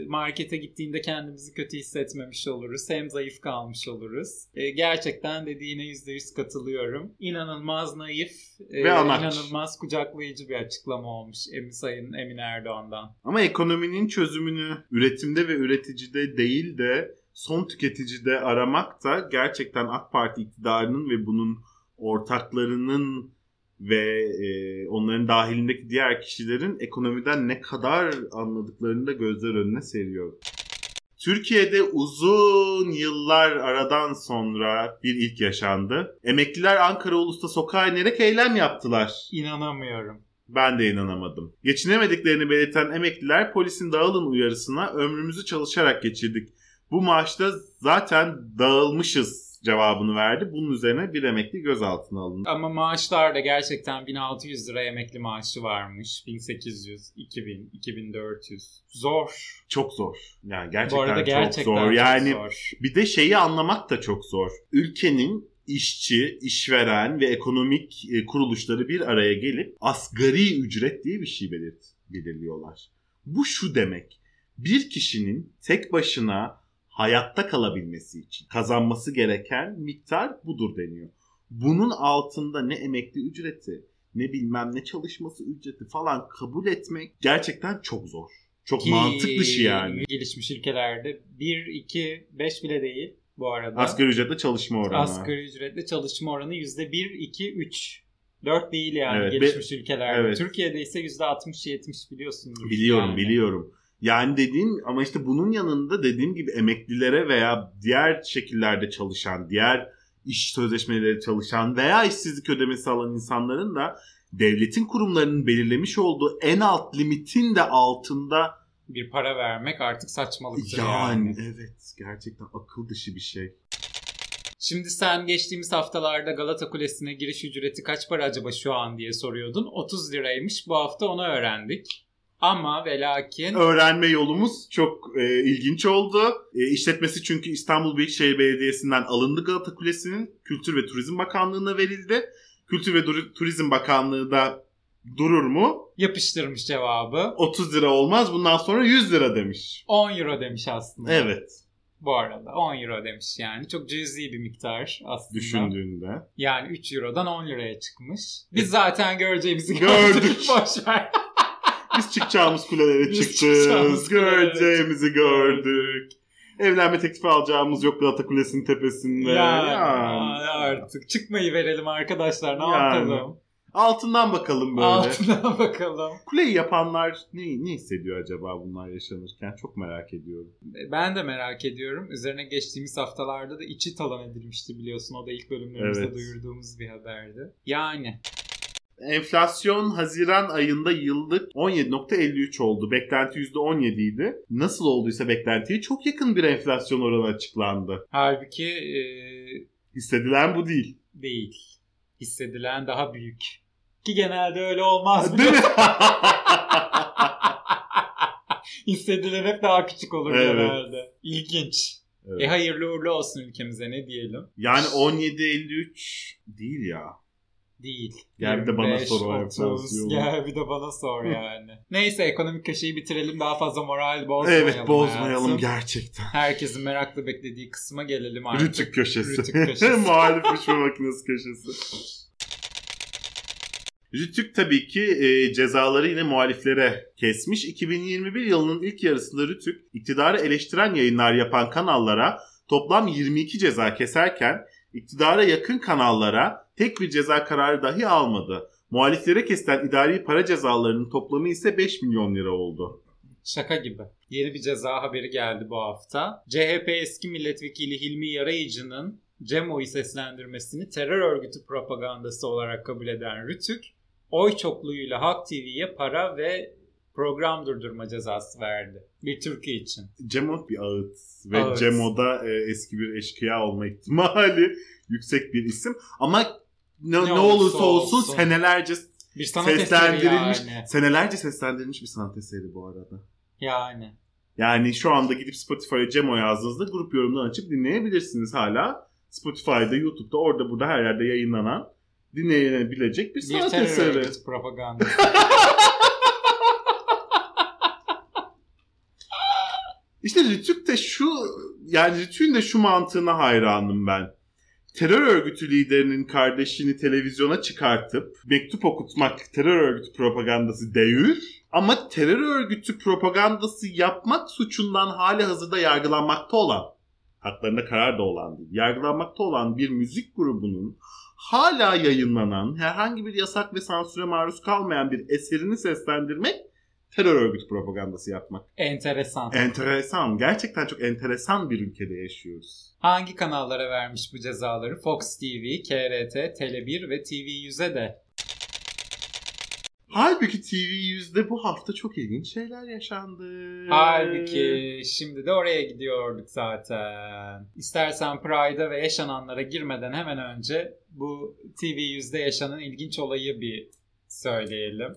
markete gittiğinde kendimizi kötü hissetmemiş oluruz. Hem zayıf kalmış oluruz. E, gerçekten dediğine %100 katılıyorum. İnanılmaz naif e, Ve anaç. inanılmaz kucaklayıcı bir açıklama olmuş Emin Sayın Emin Erdoğan'dan. Ama ekonominin çözümünü üretimde ve üreticide değil de son tüketicide aramak da gerçekten AK Parti iktidarının ve bunun ortaklarının ve e, onların dahilindeki diğer kişilerin ekonomiden ne kadar anladıklarını da gözler önüne seriyor. Türkiye'de uzun yıllar aradan sonra bir ilk yaşandı. Emekliler Ankara Ulus'ta sokağa inerek eylem yaptılar. İnanamıyorum. Ben de inanamadım. Geçinemediklerini belirten emekliler polisin dağılın uyarısına ömrümüzü çalışarak geçirdik. Bu maaşta zaten dağılmışız cevabını verdi. Bunun üzerine bir emekli gözaltına alındı. Ama maaşlar da gerçekten 1600 lira emekli maaşı varmış. 1800, 2000, 2400. Zor. Çok zor. Yani Bu gerçekten, arada gerçekten çok zor. çok Yani zor. bir de şeyi anlamak da çok zor. Ülkenin işçi, işveren ve ekonomik e, kuruluşları bir araya gelip asgari ücret diye bir şey belirt, belirliyorlar. Bu şu demek. Bir kişinin tek başına hayatta kalabilmesi için kazanması gereken miktar budur deniyor. Bunun altında ne emekli ücreti, ne bilmem ne çalışması ücreti falan kabul etmek gerçekten çok zor. Çok Ki mantık dışı yani. Gelişmiş ülkelerde 1, 2, 5 bile değil bu arada. Asgari ücretle çalışma oranı. Asgari ücretle çalışma oranı %1, 2, 3. 4 değil yani Evet, gelişmiş ülkelerde. evet. Türkiye'de ise %60-70 biliyorsunuz. Biliyorum yani. biliyorum. Yani dediğim ama işte bunun yanında dediğim gibi emeklilere veya diğer şekillerde çalışan, diğer iş sözleşmeleri çalışan veya işsizlik ödemesi alan insanların da devletin kurumlarının belirlemiş olduğu en alt limitin de altında Bir para vermek artık saçmalıktır yani. yani evet gerçekten akıl dışı bir şey. Şimdi sen geçtiğimiz haftalarda Galata Kulesi'ne giriş ücreti kaç para acaba şu an diye soruyordun. 30 liraymış. Bu hafta onu öğrendik. Ama ve lakin Öğrenme yolumuz çok e, ilginç oldu. E, işletmesi çünkü İstanbul Büyükşehir Belediyesi'nden alındı Galata Kulesi'nin. Kültür ve Turizm Bakanlığı'na verildi. Kültür ve Dur- Turizm Bakanlığı da durur mu? yapıştırmış cevabı. 30 lira olmaz bundan sonra 100 lira demiş. 10 euro demiş aslında. Evet Bu arada 10 euro demiş yani. Çok cüzi bir miktar aslında. düşündüğünde. Yani 3 eurodan 10 liraya çıkmış. Biz zaten göreceğimizi Gördük. gördük. Boş ver. Biz çıkacağımız kulelere Biz kulelere Göreceğimizi gördük. Evlenme teklifi alacağımız yok Galata Kulesi'nin tepesinde. Yani, Yani. artık çıkmayı verelim arkadaşlar. Ne Yani. yapalım? Altından bakalım böyle. Altına bakalım. Kuleyi yapanlar ne, ne hissediyor acaba bunlar yaşanırken? Çok merak ediyorum. Ben de merak ediyorum. Üzerine geçtiğimiz haftalarda da içi talan edilmişti biliyorsun. O da ilk bölümlerimizde Evet. duyurduğumuz bir haberdi. Yani Enflasyon Haziran ayında yıllık 17.53 oldu. Beklenti %17 idi. Nasıl olduysa beklentiye çok yakın bir enflasyon oranı açıklandı. halbuki e, Hissedilen bu değil. değil. Hissedilen daha büyük. Ki genelde öyle olmaz. Değil mi? Hissedilen hep daha küçük olur Evet. genelde. İlginç. Evet. E hayırlı uğurlu olsun ülkemize ne diyelim. Yani 17.53 değil ya. Değil. Gel bir de bana 25, sor o 30, enflasyonu. Gel bir de bana sor yani. Neyse ekonomik köşeyi bitirelim. Daha fazla moral bozmayalım. Evet bozmayalım hayatım. gerçekten. Herkesin merakla beklediği kısma gelelim artık. Rütük köşesi. Rütük köşesi. Muhalif uçma makinesi köşesi. Rütük tabii ki e, cezaları yine muhaliflere kesmiş. 2021 yılının ilk yarısında Rütük iktidarı eleştiren yayınlar yapan kanallara toplam 22 ceza keserken iktidara yakın kanallara tek bir ceza kararı dahi almadı. Muhaliflere kesilen idari para cezalarının toplamı ise 5 milyon lira oldu. Şaka gibi. Yeni bir ceza haberi geldi bu hafta. CHP eski milletvekili Hilmi Yarayıcı'nın Cemo'yu seslendirmesini terör örgütü propagandası olarak kabul eden Rütük, oy çokluğuyla Halk TV'ye para ve program durdurma cezası verdi. Bir Türkiye için. Cemo bir ağıt ve Ağıt. Cemo'da e, eski bir eşkıya olma ihtimali yüksek bir isim. Ama ne, ne, olursa olursa olsun, olsun. senelerce Bir sanat seslendirilmiş, yani. senelerce seslendirilmiş bir sanat eseri bu arada. Yani. Yani şu anda gidip Spotify'a Cemo yazdığınızda grup yorumdan açıp dinleyebilirsiniz hala. Spotify'da, YouTube'da, orada burada her yerde yayınlanan dinleyebilecek bir Bir sanat terör eseri. örgütü propagandası. İşte Rütük de şu yani Rütük'ün de şu mantığına hayranım ben. Terör örgütü liderinin kardeşini televizyona çıkartıp mektup okutmak terör örgütü propagandası değil. Ama terör örgütü propagandası yapmak suçundan hali hazırda yargılanmakta olan, haklarında karar da olan yargılanmakta olan bir müzik grubunun hala yayınlanan, herhangi bir yasak ve sansüre maruz kalmayan bir eserini seslendirmek terör örgütü propagandası yapmak. Enteresan. Enteresan. Gerçekten çok enteresan bir ülkede yaşıyoruz. Hangi kanallara vermiş bu cezaları? Fox TV, KRT, Tele1 ve TV100'e de. Halbuki TV100'de bu hafta çok ilginç şeyler yaşandı. Halbuki şimdi de oraya gidiyorduk zaten. İstersen Pride'a ve yaşananlara girmeden hemen önce bu TV100'de yaşanan ilginç olayı bir söyleyelim.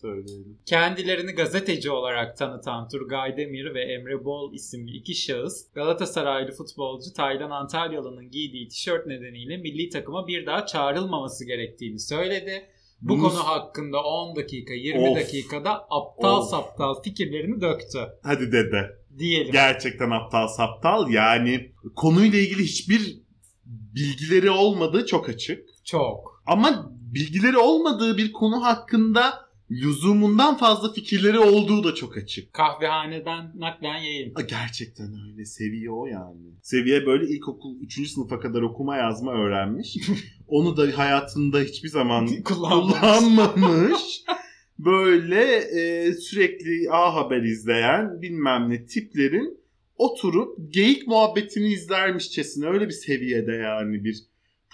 Söyleyelim. Kendilerini gazeteci olarak tanıtan Turgay Demir ve Emre Bol isimli iki şahıs Galatasaraylı futbolcu Taylan Antalyalı'nın giydiği tişört nedeniyle milli takıma bir daha çağrılmaması gerektiğini söyledi. Bu Bunu- konu hakkında 10 dakika 20 Of. dakikada aptal Of. saptal fikirlerini döktü Hadi dede. diyelim. Gerçekten aptal saptal. Yani konuyla ilgili hiçbir bilgileri olmadığı çok açık. Çok. Ama bilgileri olmadığı bir konu hakkında lüzumundan fazla fikirleri olduğu da çok açık. Kahvehaneden naklen yayın. Aa, Gerçekten öyle. Seviye o yani. Seviye böyle ilkokul 3. sınıfa kadar okuma yazma öğrenmiş. Onu da hayatında hiçbir zaman Kullanmamış. kullanmamış. Böyle e, sürekli A Haber izleyen bilmem ne tiplerin oturup geyik muhabbetini izlermişçesine öyle bir seviyede yani bir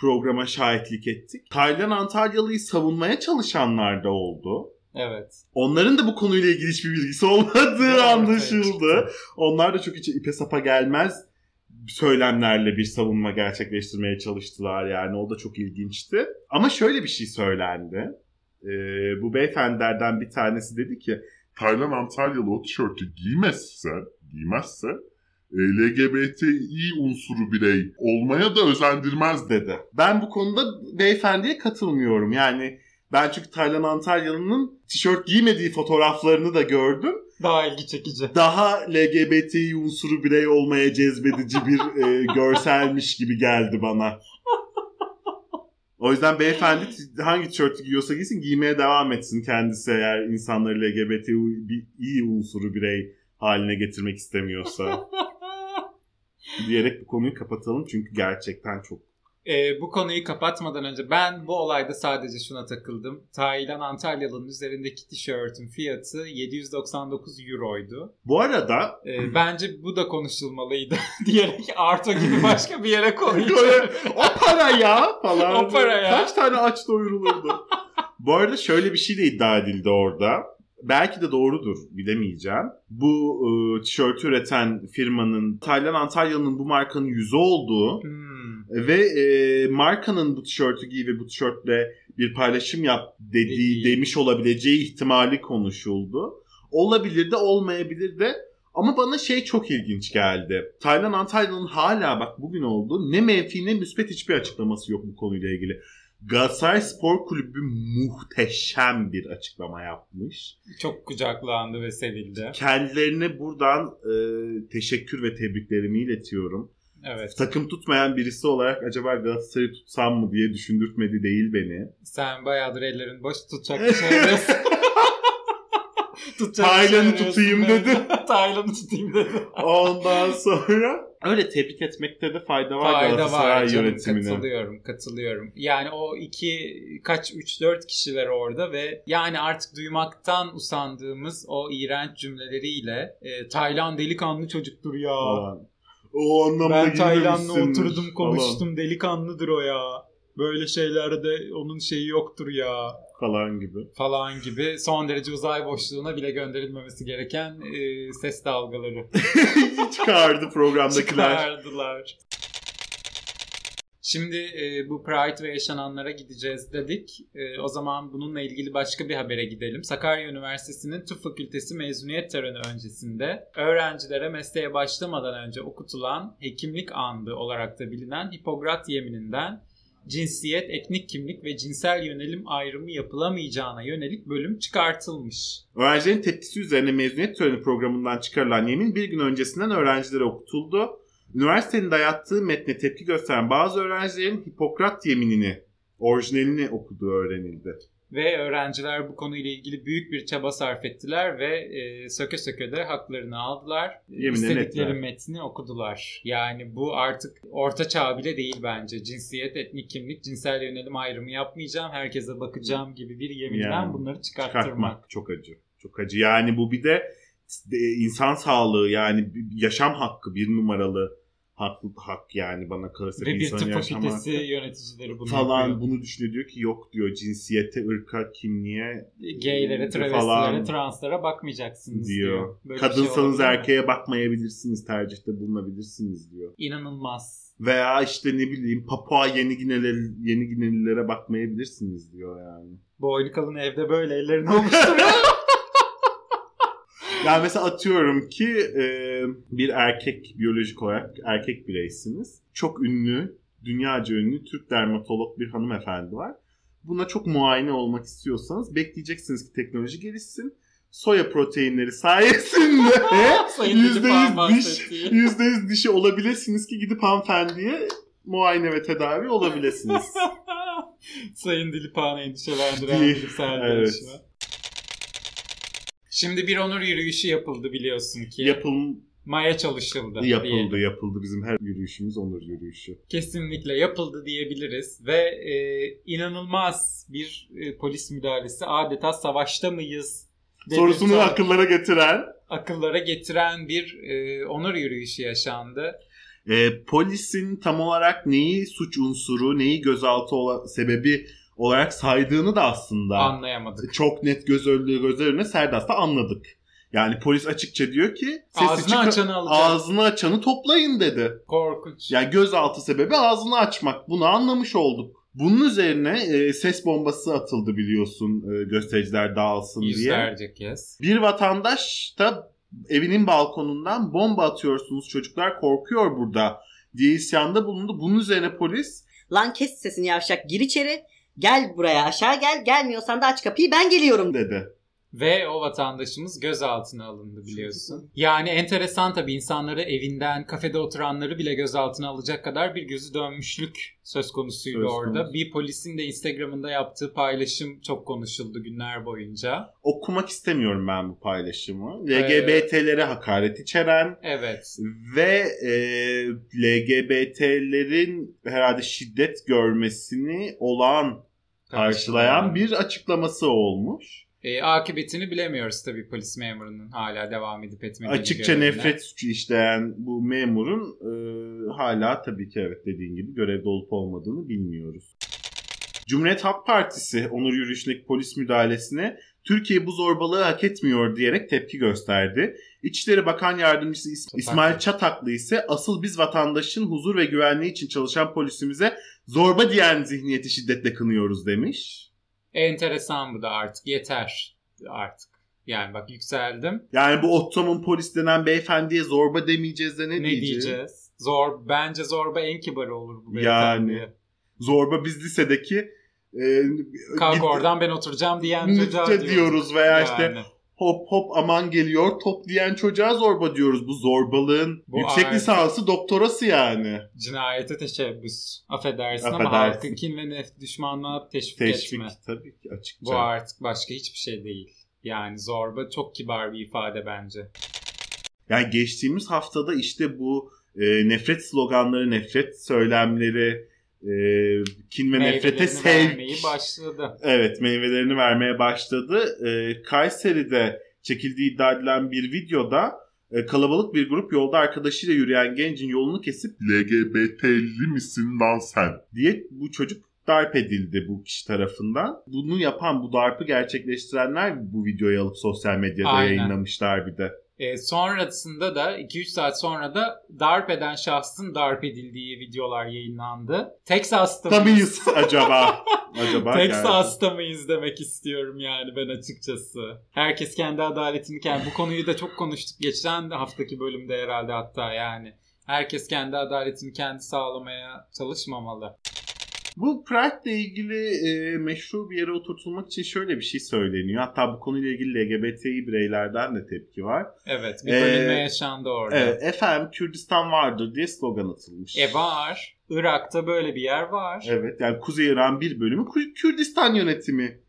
programa şahitlik ettik. Taylan Antalyalı'yı savunmaya çalışanlar da oldu. Evet. Onların da bu konuyla ilgili hiçbir bilgisi olmadığı Evet, anlaşıldı. evet. Onlar da çok içe ipe sapa gelmez söylemlerle bir savunma gerçekleştirmeye çalıştılar yani. O da çok ilginçti. Ama şöyle bir şey söylendi. Ee, bu beyefendilerden bir tanesi dedi ki Taylan Antalyalı o tişörtü giymezse, giymezse LGBTİ unsuru birey olmaya da özendirmez de. dedi. Ben bu konuda beyefendiye katılmıyorum. Yani ben çünkü Taylan Antalyalı'nın tişört giymediği fotoğraflarını da gördüm. Daha ilgi çekici. Daha LGBTİ unsuru birey olmaya cezbedici bir e, görselmiş gibi geldi bana. O yüzden beyefendi hangi tişörtü giyiyorsa giysin giymeye devam etsin kendisi eğer insanları LGBTİ unsuru birey haline getirmek istemiyorsa diyerek bu konuyu kapatalım çünkü gerçekten çok Ee, bu konuyu kapatmadan önce ben bu olayda sadece şuna takıldım. Taylan Antalyalı'nın üzerindeki tişörtün fiyatı 799 euroydu. Bu arada Ee, bence bu da konuşulmalıydı diyerek Arto gibi başka bir yere koyacağım. O para ya falan. O para ya. Kaç tane aç doyurulurdu. Bu arada şöyle bir şey de iddia edildi orada. Belki de doğrudur bilemeyeceğim. Bu e, tişörtü üreten firmanın Taylan Antalyalı'nın bu markanın yüzü olduğu Hmm. ve e, markanın bu tişörtü giy ve bu tişörtle bir paylaşım yap dediği Dediği. demiş olabileceği ihtimali konuşuldu. Olabilir de olmayabilir de ama bana şey çok ilginç geldi. Taylan Antalya'nın hala bak bugün oldu ne menfi ne müspet hiçbir açıklaması yok bu konuyla ilgili. Galatasaray Spor Kulübü muhteşem bir açıklama yapmış. Çok kucaklandı ve sevildi. Kendilerine buradan e, teşekkür ve tebriklerimi iletiyorum. Evet. Takım tutmayan birisi olarak acaba Galatasaray'ı tutsam mı diye düşündürtmedi değil beni. Sen bayağıdır ellerin boş tutacak bir şey. Tutacak Taylan'ı tutayım dedi. Taylan'ı tutayım dedi. Ondan sonra öyle tebrik etmekte de fayda var Fayda Galatasaray var canım yönetimine. katılıyorum katılıyorum. Yani o iki kaç 3-4 kişiler orada ve yani artık duymaktan usandığımız o iğrenç cümleleriyle e, Taylan delikanlı çocuktur ya. Falan. O anlamda Ben Taylan'la oturdum falan. konuştum delikanlıdır o ya. Böyle şeylerde onun şeyi yoktur ya falan gibi. falan gibi son derece uzay boşluğuna bile gönderilmemesi gereken e, ses dalgaları Çıkardı programdakiler. çıkardılar. Şimdi e, bu Pride ve yaşananlara gideceğiz dedik. E, o zaman bununla ilgili başka bir habere gidelim. Sakarya Üniversitesi'nin Tıp Fakültesi mezuniyet töreni öncesinde öğrencilere mesleğe başlamadan önce okutulan hekimlik andı olarak da bilinen Hipokrat yemininden cinsiyet, etnik kimlik ve cinsel yönelim ayrımı yapılamayacağına yönelik bölüm çıkartılmış. Öğrencilerin tepkisi üzerine mezuniyet töreni programından çıkarılan yemin bir gün öncesinden öğrencilere okutuldu. Üniversitenin dayattığı metne tepki gösteren bazı öğrencilerin Hipokrat yeminini, orijinalini okuduğu öğrenildi. Ve öğrenciler bu konuyla ilgili büyük bir çaba sarf ettiler ve e, söke söke de haklarını aldılar. Yemin İstedikleri ettiler. metni okudular. Yani bu artık orta çağ bile değil bence. Cinsiyet, etnik kimlik, cinsel yönelim ayrımı yapmayacağım. Herkese bakacağım gibi bir yeminden Yani, bunları çıkarttırmak. Çıkartmak çok acı. Çok acı. Yani bu bir de insan sağlığı yani yaşam hakkı bir numaralı hak, hak yani bana kalırsa Ve bir tıp fakültesi yöneticileri bunu falan yapıyor. bunu düşünüyor diyor ki yok diyor cinsiyete, ırka, kimliğe Gaylere, travestilere, falan translara bakmayacaksınız diyor. diyor. Böyle şey Kadınsanız mi? erkeğe bakmayabilirsiniz, tercihte bulunabilirsiniz diyor. İnanılmaz. Veya işte ne bileyim Papua Yeni Gineler, Yeni Ginelilere bakmayabilirsiniz diyor yani. Boynu kalın evde böyle ellerini olmuştur. Yani mesela atıyorum ki e, bir erkek biyolojik olarak erkek bireysiniz. Çok ünlü, dünyaca ünlü Türk dermatolog bir hanımefendi var. Buna çok muayene olmak istiyorsanız bekleyeceksiniz ki teknoloji gelişsin. Soya proteinleri sayesinde Sayın yüzde Dilipağ'ın yüz diş, bahsettiği. yüzde yüz dişi olabilirsiniz ki gidip hanımefendiye muayene ve tedavi olabilirsiniz. Sayın Dilipağ'ını endişelendiren bilimsel Evet. gelişme. Şimdi bir onur yürüyüşü yapıldı biliyorsun ki. Yapım, Maya çalışıldı. yapıldı diyelim. yapıldı. Bizim her yürüyüşümüz onur yürüyüşü. Kesinlikle yapıldı diyebiliriz. Ve e, inanılmaz bir e, polis müdahalesi. Adeta savaşta mıyız? Sorusunu dedirten, akıllara getiren akıllara getiren bir e, onur yürüyüşü yaşandı. e, polisin tam olarak neyi suç unsuru, neyi gözaltı ola- sebebi olarak saydığını da aslında Anlayamadık. çok net göz önünde göz önüne Serdas'ta anladık. Yani polis açıkça diyor ki sesi Ağzını çıka- açanı alacağız. ağzını açanı toplayın dedi. Korkunç. Yani gözaltı sebebi ağzını açmak. Bunu anlamış olduk. Bunun üzerine e, ses bombası atıldı biliyorsun e, göstericiler dağılsın diye. Yüzlerce kez. Bir vatandaş da evinin balkonundan bomba atıyorsunuz çocuklar korkuyor burada diye isyanda bulundu. Bunun üzerine polis Lan kes sesini yavşak gir içeri. Gel buraya aşağı gel. Gelmiyorsan da aç kapıyı ben geliyorum. dedi. Ve o vatandaşımız gözaltına alındı biliyorsun. Yani enteresan tabii insanları evinden, kafede oturanları bile gözaltına alacak kadar bir gözü dönmüşlük söz konusuydu Söz orada. konusu. Bir polisin de Instagram'ında yaptığı paylaşım çok konuşuldu günler boyunca. Okumak istemiyorum ben bu paylaşımı. LGBT'lere hakaret içeren Evet. ve e, LGBT'lerin herhalde şiddet görmesini olağan karşılayan bir açıklaması olmuş. E, akıbetini bilemiyoruz tabii polis memurunun hala devam edip etmediğini. Açıkça görevine. nefret suçu işleyen bu memurun e, hala tabii ki evet dediğin gibi görevde olup olmadığını bilmiyoruz. Cumhuriyet Halk Partisi onur yürüyüşündeki polis müdahalesine Türkiye bu zorbalığı hak etmiyor diyerek tepki gösterdi. İçişleri Bakan Yardımcısı İs-. İsmail Çataklı ise asıl biz vatandaşın huzur ve güvenliği için çalışan polisimize zorba diyen zihniyeti şiddetle kınıyoruz demiş. Enteresan bu da artık yeter artık. Yani bak yükseldim. Yani bu Ottoman polis denen beyefendiye zorba demeyeceğiz de ne, Ne, diyeceğiz? diyeceğiz? Zor bence zorba en kibarı olur bu Yani. beyefendiye. Zorba biz lisedeki e, Kalk git- oradan ben oturacağım diyen çocuğa diyoruz veya işte Yani. Hop hop aman geliyor top diyen çocuğa zorba diyoruz. Bu zorbalığın Bu yüksek artık- lisansı doktorası yani. Cinayete teşebbüs. Affedersin, ama Affedersin. halkın kin ve nef düşmanlığa teşvik, Teşvik etme. tabii ki açıkça. Bu artık başka hiçbir şey değil. Yani zorba çok kibar bir ifade bence. Yani geçtiğimiz haftada işte bu e, nefret sloganları, nefret söylemleri, e, kin ve nefrete sevk. başladı. Evet meyvelerini vermeye başladı. E, Kayseri'de çekildiği iddia edilen bir videoda e, kalabalık bir grup yolda arkadaşıyla yürüyen gencin yolunu kesip LGBT'li misin lan sen? diye bu çocuk darp edildi bu kişi tarafından. Bunu yapan, bu darpı gerçekleştirenler bu videoyu alıp sosyal medyada Aynen. yayınlamışlar bir de. E, sonrasında da 2-3 saat sonra da darp eden şahsın darp edildiği videolar yayınlandı. Texas'ta mıyız? mıyız acaba? acaba Texas'ta mıyız demek istiyorum yani ben açıkçası. Herkes kendi adaletini kendi... Bu konuyu da çok konuştuk geçen haftaki bölümde herhalde hatta yani. Herkes kendi adaletini kendi sağlamaya çalışmamalı. Bu Pride ile ilgili e, meşru bir yere oturtulmak için şöyle bir şey söyleniyor. Hatta bu konuyla ilgili LGBTİ bireylerden de tepki var. Evet bir Ee, bölünme yaşandı orada. Evet, efendim Kürdistan vardır diye slogan atılmış. E var. Irak'ta böyle bir yer var. Evet yani Kuzey Irak'ın bir bölümü Kü- Kürdistan yönetimi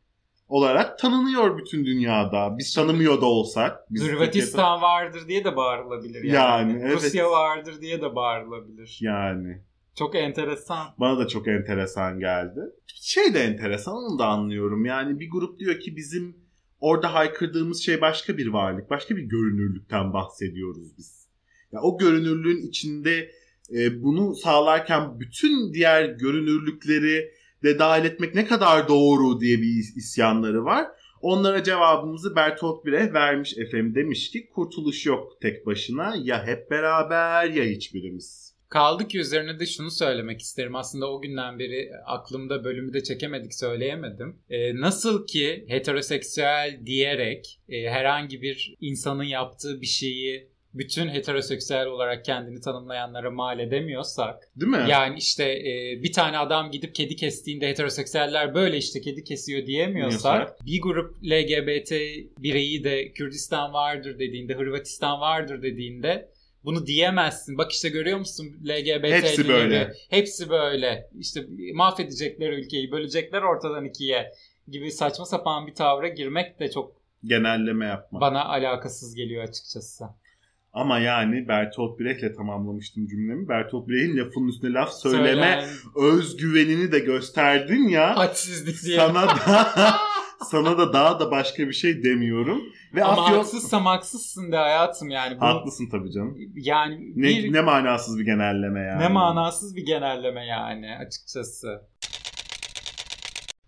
olarak tanınıyor bütün dünyada. Biz tanımıyor da olsak. Biz Hırvatistan vardır diye de bağırılabilir yani. Yani, evet. Rusya vardır diye de bağırılabilir. Yani Çok enteresan. bana da çok enteresan geldi. Şey de enteresan onu da anlıyorum. Yani bir grup diyor ki bizim orada haykırdığımız şey başka bir varlık, başka bir görünürlükten bahsediyoruz biz. Ya o görünürlüğün içinde e, bunu sağlarken bütün diğer görünürlükleri de dahil etmek ne kadar doğru diye bir is- isyanları var. Onlara cevabımızı Bertolt Brecht vermiş efendim demiş ki kurtuluş yok tek başına ya hep beraber ya hiçbirimiz. Kaldı ki üzerine de şunu söylemek isterim. Aslında o günden beri aklımda bölümü de çekemedik söyleyemedim. Ee, nasıl ki heteroseksüel diyerek e, herhangi bir insanın yaptığı bir şeyi bütün heteroseksüel olarak kendini tanımlayanlara mal edemiyorsak Değil mi? yani işte e, bir tane adam gidip kedi kestiğinde heteroseksüeller böyle işte kedi kesiyor diyemiyorsak Diyemiyorsak. bir grup LGBT bireyi de Kürdistan vardır dediğinde Hırvatistan vardır dediğinde bunu diyemezsin. Bak işte görüyor musun LGBT Hepsi böyle. Hepsi böyle. İşte mahvedecekler ülkeyi, bölecekler ortadan ikiye gibi saçma sapan bir tavra girmek de çok Genelleme yapma. bana alakasız geliyor açıkçası. Ama yani Bertolt Brecht'le tamamlamıştım cümlemi. Bertolt Brecht'in lafının üstüne laf söyleme Söylen- özgüvenini de gösterdin ya. hadsizlik diye. sana da sana da daha da başka bir şey demiyorum. Ve Ama Afyon... haksızsam haksızsın de hayatım yani. Bu, Haklısın tabii canım. yani Ne, bir, ne manasız bir genelleme yani. ne manasız bir genelleme yani açıkçası.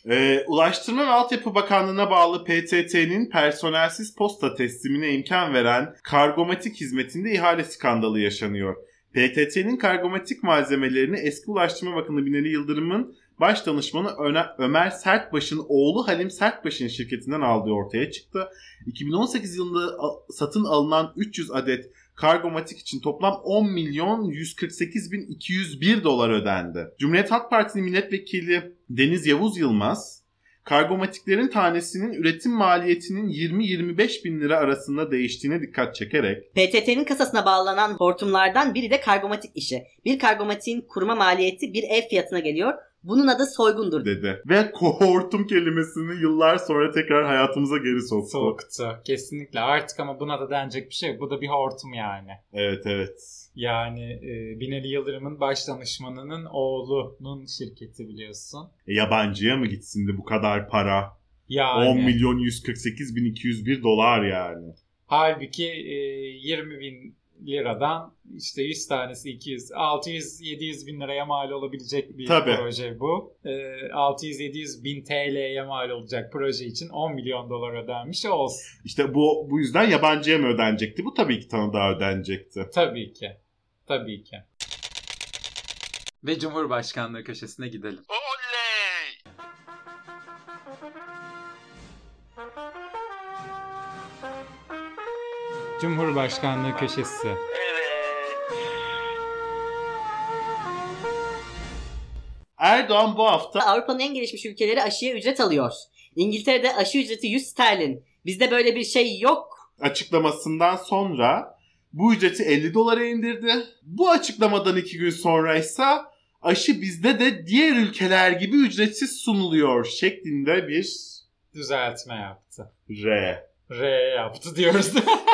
Ee, Ulaştırma ve Altyapı Bakanlığı'na bağlı PTT'nin personelsiz posta teslimine imkan veren kargomatik hizmetinde ihale skandalı yaşanıyor. PTT'nin kargomatik malzemelerini eski Ulaştırma Bakanı Binali Yıldırım'ın baş danışmanı Ömer Sertbaş'ın oğlu Halim Sertbaş'ın şirketinden aldığı ortaya çıktı. 2018 yılında satın alınan 300 adet Kargomatik için toplam 10 milyon 148 bin 201 dolar ödendi. Cumhuriyet Halk Partisi milletvekili Deniz Yavuz Yılmaz, kargomatiklerin tanesinin üretim maliyetinin 20-25 bin lira arasında değiştiğine dikkat çekerek PTT'nin kasasına bağlanan hortumlardan biri de kargomatik işi. Bir kargomatiğin kurma maliyeti bir ev fiyatına geliyor. Bunun adı soygundur. dedi. Ve kohortum kelimesini yıllar sonra tekrar hayatımıza geri soktu. Soğuktu. Kesinlikle. Artık ama buna da denecek bir şey yok. Bu da bir hortum yani. Evet evet. Yani e, Binali Yıldırım'ın baş danışmanının oğlunun şirketi biliyorsun. E, yabancıya mı gitsin de bu kadar para? Yani 10 milyon 148 bin 201 dolar yani. halbuki e, 20 bin liradan işte 100 tanesi 200, 600, 700 bin liraya mal olabilecek bir Tabii. proje bu. E, 600-700 bin TL'ye mal olacak proje için 10 milyon dolar ödenmiş olsun. İşte bu bu yüzden yabancıya mı ödenecekti? Bu tabii ki tanıdığa ödenecekti. Tabii ki. Tabii ki. Ve Cumhurbaşkanlığı köşesine gidelim. Cumhurbaşkanlığı köşesi. Erdoğan bu hafta Avrupa'nın en gelişmiş ülkeleri aşıya ücret alıyor. İngiltere'de aşı ücreti 100 sterlin. Bizde böyle bir şey yok. açıklamasından sonra bu ücreti 50 dolara indirdi. Bu açıklamadan iki gün sonra ise aşı bizde de diğer ülkeler gibi ücretsiz sunuluyor şeklinde bir Düzeltme yaptı. R. R yaptı diyoruz.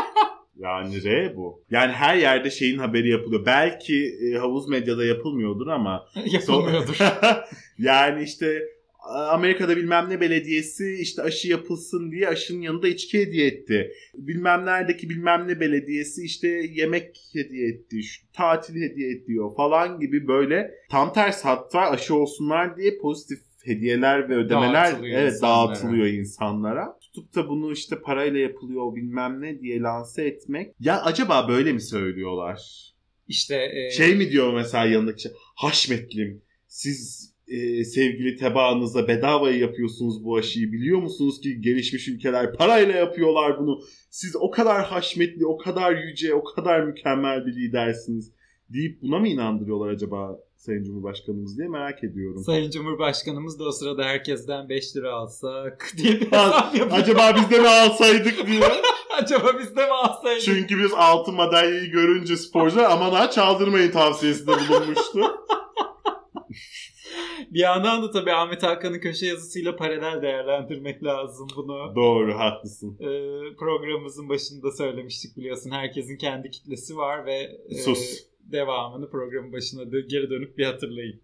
Yani R bu. Yani her yerde şeyin haberi yapılıyor. Belki e, havuz medyada yapılmıyordur ama Yapılmıyordur. yani işte Amerika'da bilmem ne belediyesi işte aşı yapılsın diye aşının yanında içki hediye etti. Bilmem neredeki bilmem ne belediyesi işte yemek hediye etti, şu, tatil hediye ediyor falan gibi böyle tam tersi hatta aşı olsunlar diye pozitif hediyeler ve ödemeler Dağıtılıyor evet insanlara. dağıtılıyor insanlara. Tutup da bunu işte parayla yapılıyor bilmem ne diye lanse etmek. Ya acaba böyle mi söylüyorlar? işte e, Şey mi diyor mesela yanındaki şey, Haşmetlim siz e, sevgili tebaanıza bedavaya yapıyorsunuz bu aşıyı biliyor musunuz ki gelişmiş ülkeler parayla yapıyorlar bunu. Siz o kadar haşmetli, o kadar yüce, o kadar mükemmel bir lidersiniz deyip buna mı inandırıyorlar acaba Sayın Cumhurbaşkanımız diye merak ediyorum. Sayın Cumhurbaşkanımız da o sırada herkesten 5 lira alsak diye bir hesap yapıyor. acaba biz de mi alsaydık diye. Acaba biz de mi alsaydık? Çünkü biz altın madalyayı görünce sporcular aman ha çaldırmayın tavsiyesinde bulunmuştu. Bir yandan da tabii Ahmet Hakan'ın köşe yazısıyla paralel değerlendirmek lazım bunu. Doğru haklısın. Ee, programımızın başında söylemiştik biliyorsun. Herkesin kendi kitlesi var ve e, Sus. Devamını programın başına geri dönüp bir hatırlayın.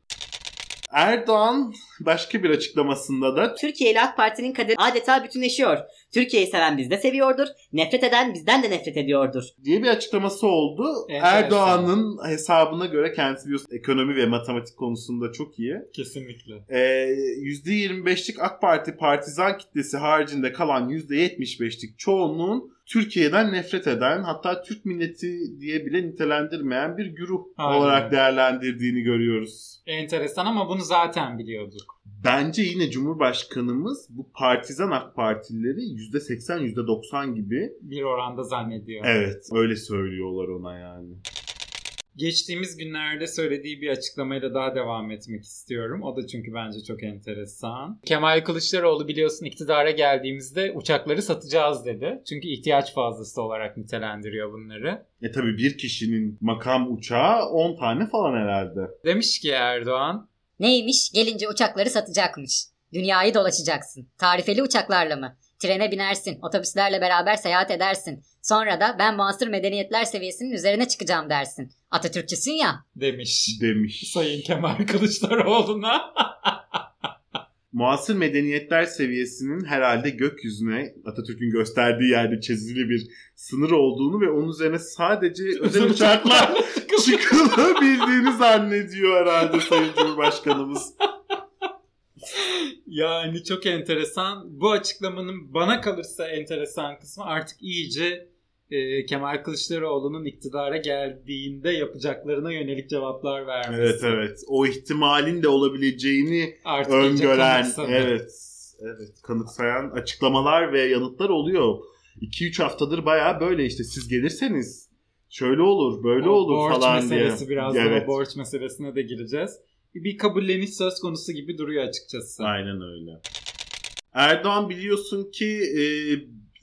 Erdoğan başka bir açıklamasında da Türkiye ile AK Parti'nin kaderi adeta bütünleşiyor. Türkiye'yi seven bizde seviyordur. Nefret eden bizden de nefret ediyordur. diye bir açıklaması oldu. Enteresan. Erdoğan'ın hesabına göre kendisi biliyorsun ekonomi ve matematik konusunda çok iyi. Kesinlikle. Ee, %25'lik AK Parti partizan kitlesi haricinde kalan %75'lik çoğunluğun Türkiye'den nefret eden hatta Türk milleti diye bile nitelendirmeyen bir güruh Aynen. olarak değerlendirdiğini görüyoruz. Enteresan ama bunu zaten biliyorduk. Bence yine Cumhurbaşkanımız bu partizan AK Partilileri %80 %90 gibi Bir oranda zannediyor. evet öyle söylüyorlar ona yani. Geçtiğimiz günlerde söylediği bir açıklamayla daha devam etmek istiyorum. O da çünkü bence çok enteresan. Kemal Kılıçdaroğlu biliyorsun iktidara geldiğimizde uçakları satacağız dedi. Çünkü ihtiyaç fazlası olarak nitelendiriyor bunları. E tabi bir kişinin makam uçağı 10 tane falan herhalde. Demiş ki Erdoğan Neymiş? Gelince uçakları satacakmış. Dünyayı dolaşacaksın. Tarifeli uçaklarla mı? Trene binersin, otobüslerle beraber seyahat edersin. Sonra da ben muasır medeniyetler seviyesinin üzerine çıkacağım dersin. Atatürkçüsün ya. demiş. Demiş. Sayın Kemal Kılıçdaroğlu'na. Muasır medeniyetler seviyesinin herhalde gökyüzüne Atatürk'ün gösterdiği yerde çizili bir sınır olduğunu ve onun üzerine sadece özel uçaklar çıkılabildiğini zannediyor herhalde Sayın Cumhurbaşkanımız. Yani çok enteresan. Bu açıklamanın bana kalırsa enteresan kısmı artık iyice e, Kemal Kılıçdaroğlu'nun iktidara geldiğinde yapacaklarına yönelik cevaplar vermesi. Evet evet. O ihtimalin de olabileceğini Artık öngören, evet, evet kanıksayan açıklamalar ve yanıtlar oluyor. 2-3 haftadır bayağı böyle işte siz gelirseniz şöyle olur, böyle O olur borç falan diye. meselesi biraz evet. daha borç meselesine de gireceğiz. Bir kabulleniş söz konusu gibi duruyor açıkçası. Aynen öyle. Erdoğan biliyorsun ki e,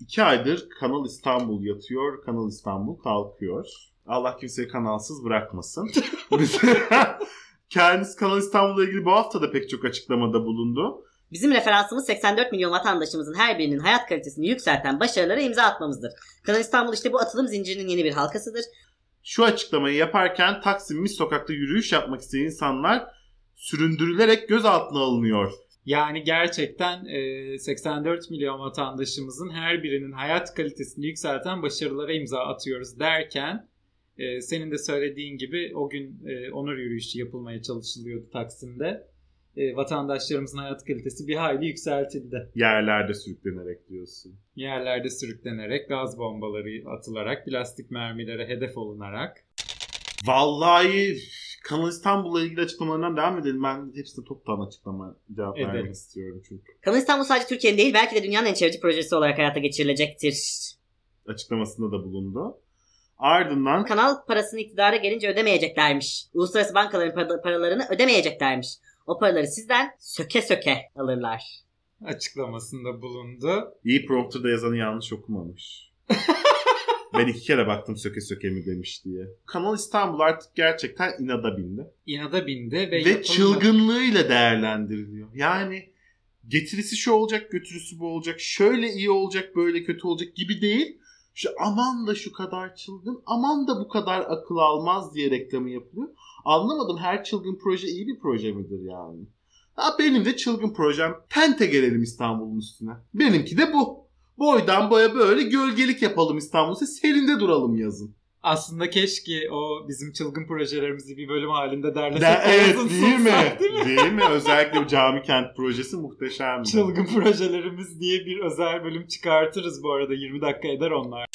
iki aydır Kanal İstanbul yatıyor, Kanal İstanbul kalkıyor. Allah kimseyi kanalsız bırakmasın. Kendisi Kanal İstanbul'la ilgili bu hafta da pek çok açıklamada bulundu. Bizim referansımız 84 milyon vatandaşımızın her birinin hayat kalitesini yükselten başarılara imza atmamızdır. Kanal İstanbul işte bu atılım zincirinin yeni bir halkasıdır. Şu açıklamayı yaparken Taksim Mis Sokak'ta yürüyüş yapmak isteyen insanlar süründürülerek gözaltına alınıyor. Yani gerçekten e, 84 milyon vatandaşımızın her birinin hayat kalitesini yükselten başarılara imza atıyoruz derken e, senin de söylediğin gibi o gün e, onur yürüyüşü yapılmaya çalışılıyordu Taksim'de. E, vatandaşlarımızın hayat kalitesi bir hayli yükseltildi. Yerlerde sürüklenerek diyorsun. Yerlerde sürüklenerek, gaz bombaları atılarak, plastik mermilere hedef olunarak. Vallahi Kanal İstanbul'la ilgili açıklamalarından devam edelim. Ben hepsine toptan açıklama cevap Edelim. vermek istiyorum çünkü. Kanal İstanbul sadece Türkiye'nin değil belki de dünyanın en çevreci projesi olarak hayata geçirilecektir. Açıklamasında da bulundu. Ardından Kanal parasını iktidara gelince ödemeyeceklermiş. Uluslararası bankaların para- paralarını ödemeyeceklermiş. O paraları sizden söke söke alırlar. Açıklamasında bulundu. İyi prompterda yazanı yanlış okumamış. ben iki kere baktım söke söke mi demiş diye. Kanal İstanbul artık gerçekten inada bindi. İnada bindi ve, Ve çılgınlığıyla değerlendiriliyor. Yani getirisi şu olacak, götürüsü bu olacak, şöyle iyi olacak, böyle kötü olacak gibi değil. Şu aman da şu kadar çılgın, aman da bu kadar akıl almaz diye reklamı yapılıyor. Anlamadım her çılgın proje iyi bir proje midir yani? Ha, benim de çılgın projem tente gelelim İstanbul'un üstüne. Benimki de bu. Boydan boya böyle gölgelik yapalım İstanbul'da serinde duralım yazın. Aslında keşke o bizim çılgın projelerimizi bir bölüm halinde derlesek. De, evet değil mi? değil mi? Değil mi? Özellikle bu cami kent projesi muhteşemdi. Çılgın projelerimiz diye bir özel bölüm çıkartırız bu arada. 20 dakika eder onlar.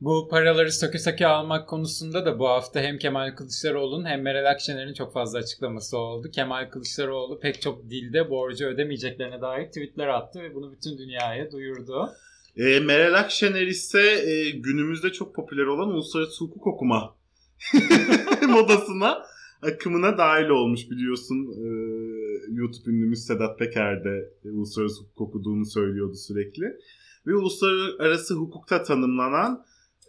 Bu paraları söke söke almak konusunda da bu hafta hem Kemal Kılıçdaroğlu'nun hem Meral Akşener'in çok fazla açıklaması oldu. Kemal Kılıçdaroğlu pek çok dilde borcu ödemeyeceklerine dair tweetler attı ve bunu bütün dünyaya duyurdu. E, Meral Akşener ise e, günümüzde çok popüler olan uluslararası hukuk okuma modasına akımına dahil olmuş biliyorsun. E, YouTube ünlümüz Sedat Peker de e, uluslararası hukuk okuduğunu söylüyordu sürekli. Ve uluslararası hukukta tanımlanan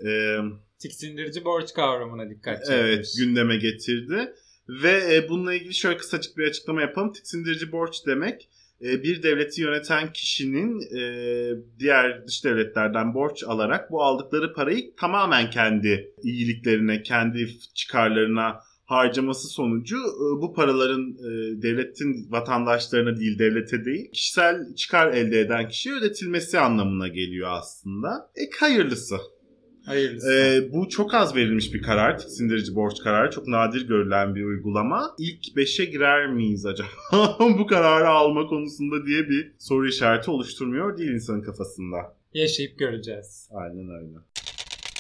e, Tiksindirici borç kavramına dikkat çekmiş. evet gündeme getirdi. Ve e, bununla ilgili şöyle kısacık bir açıklama yapalım. Tiksindirici borç demek bir devleti yöneten kişinin e, diğer dış devletlerden borç alarak bu aldıkları parayı tamamen kendi iyiliklerine, kendi çıkarlarına harcaması sonucu e, bu paraların e, devletin vatandaşlarına değil, devlete değil, kişisel çıkar elde eden kişiye ödetilmesi anlamına geliyor aslında. E hayırlısı. Hayırlısı. Ee, bu çok az verilmiş bir karar. Tiksindirici borç kararı. Çok nadir görülen bir uygulama. İlk 5'e girer miyiz acaba? bu kararı alma konusunda diye bir soru işareti oluşturmuyor değil insanın kafasında. Yaşayıp göreceğiz. Aynen öyle.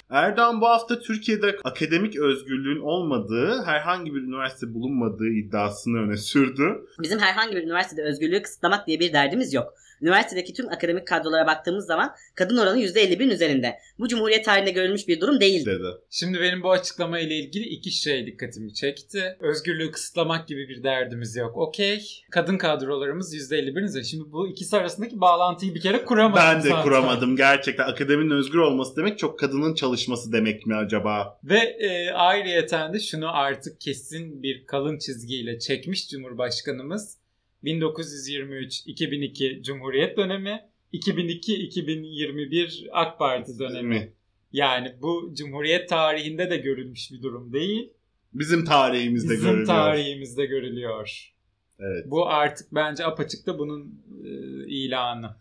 Erdoğan bu hafta Türkiye'de akademik özgürlüğün olmadığı, herhangi bir üniversite bulunmadığı iddiasını öne sürdü. Bizim herhangi bir üniversitede özgürlüğü kısıtlamak diye bir derdimiz yok. Üniversitedeki tüm akademik kadrolara baktığımız zaman kadın oranı %51'in üzerinde. Bu Cumhuriyet tarihinde görülmüş bir durum değil. dedi. Şimdi benim bu açıklama ile ilgili iki şey dikkatimi çekti. Özgürlüğü kısıtlamak gibi bir derdimiz yok. Okey. Kadın kadrolarımız %51'in üzerinde. Şimdi bu ikisi arasındaki bağlantıyı bir kere kuramadım. Ben de zaten. kuramadım gerçekten. Akademinin özgür olması demek çok kadının çalışması demek mi acaba? Ve e, ayrıyeten de şunu artık kesin bir kalın çizgiyle çekmiş Cumhurbaşkanımız. 1923-2002 Cumhuriyet dönemi, 2002-2021 AK Parti dönemi. Yani bu Cumhuriyet tarihinde de görülmüş bir durum değil. Bizim tarihimizde Bizim görülüyor. tarihimizde görülüyor. Evet. Bu artık bence apaçıkta bunun e, ilanı.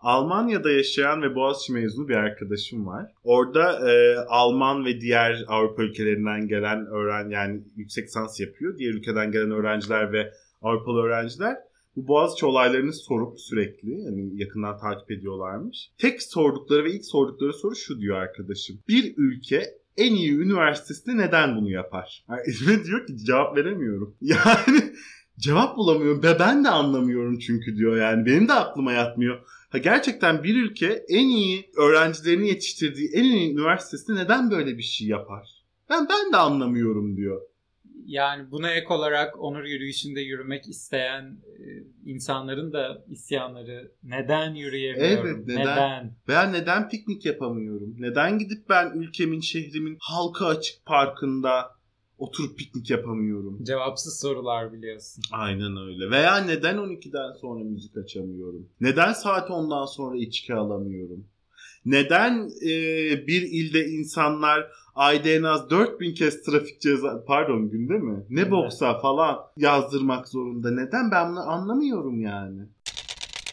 Almanya'da yaşayan ve Boğaziçi mezunu bir arkadaşım var. Orada e, Alman ve diğer Avrupa ülkelerinden gelen öğren yani yüksek lisans yapıyor. Diğer ülkeden gelen öğrenciler ve Avrupalı öğrenciler bu Boğaziçi olaylarını sorup sürekli yani yakından takip ediyorlarmış. Tek sordukları ve ilk sordukları soru şu diyor arkadaşım. Bir ülke en iyi üniversitesinde neden bunu yapar? Yani, diyor ki cevap veremiyorum. Yani cevap bulamıyorum ve ben de anlamıyorum çünkü diyor yani benim de aklıma yatmıyor. Ha gerçekten bir ülke en iyi öğrencilerini yetiştirdiği en iyi üniversitesinde neden böyle bir şey yapar? Ben ben de anlamıyorum diyor. Yani buna ek olarak onur yürüyüşünde yürümek isteyen e, insanların da isyanları neden yürüyemiyorum? Evet, neden? Veya neden piknik yapamıyorum? Neden gidip ben ülkemin, şehrimin halka açık parkında oturup piknik yapamıyorum? Cevapsız sorular biliyorsun. Aynen öyle. Veya neden 12'den sonra müzik açamıyorum? Neden saat 10'dan sonra içki alamıyorum? Neden e, bir ilde insanlar ayda en az 4000 kez trafik ceza pardon günde mi? Ne Günde. boksa falan yazdırmak zorunda? Neden ben bunu anlamıyorum yani.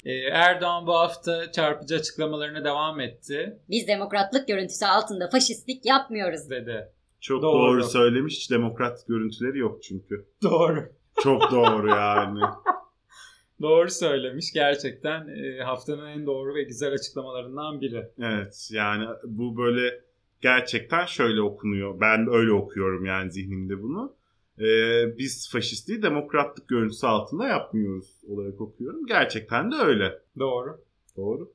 E, Erdoğan bu hafta çarpıcı açıklamalarına devam etti. Biz demokratlık görüntüsü altında faşistlik yapmıyoruz. Dedi. Çok Doğru. doğru, söylemiş. Hiç demokrat görüntüleri yok çünkü. Doğru. Çok doğru yani. Doğru söylemiş. Gerçekten e, haftanın en doğru ve güzel açıklamalarından biri. Evet yani bu böyle gerçekten şöyle okunuyor. Ben öyle okuyorum yani zihnimde bunu. Ee, biz faşistliği demokratlık görüntüsü altında yapmıyoruz olarak okuyorum. Gerçekten de öyle. Doğru. Doğru.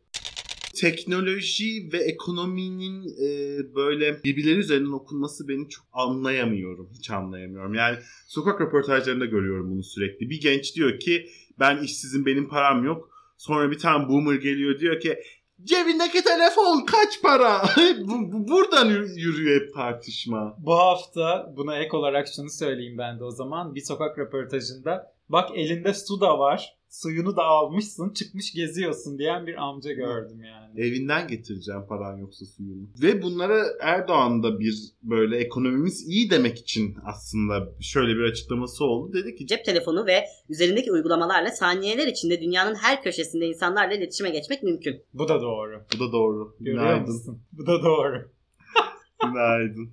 teknoloji ve ekonominin e, böyle birbirleri üzerinden okunması beni çok anlayamıyorum. Hiç anlayamıyorum. Yani sokak röportajlarında görüyorum bunu sürekli. Bir genç diyor ki ben işsizim benim param yok. Sonra bir tane boomer geliyor diyor ki cebindeki telefon kaç para? bu, bu- buradan yürü- yürüyor hep tartışma. Bu hafta buna ek olarak şunu söyleyeyim ben de o zaman. Bir sokak röportajında bak elinde su da var. Suyunu da almışsın çıkmış geziyorsun diyen bir amca gördüm yani. Evinden getireceğim paran yoksa suyunu. Ve bunlara Erdoğan da bir böyle ekonomimiz iyi demek için aslında şöyle bir açıklaması oldu. Dedi ki Cep telefonu ve üzerindeki uygulamalarla saniyeler içinde dünyanın her köşesinde insanlarla iletişime geçmek mümkün. Bu da doğru. bu da doğru. Görüyor Günaydın. musun? Bu da doğru. Günaydın.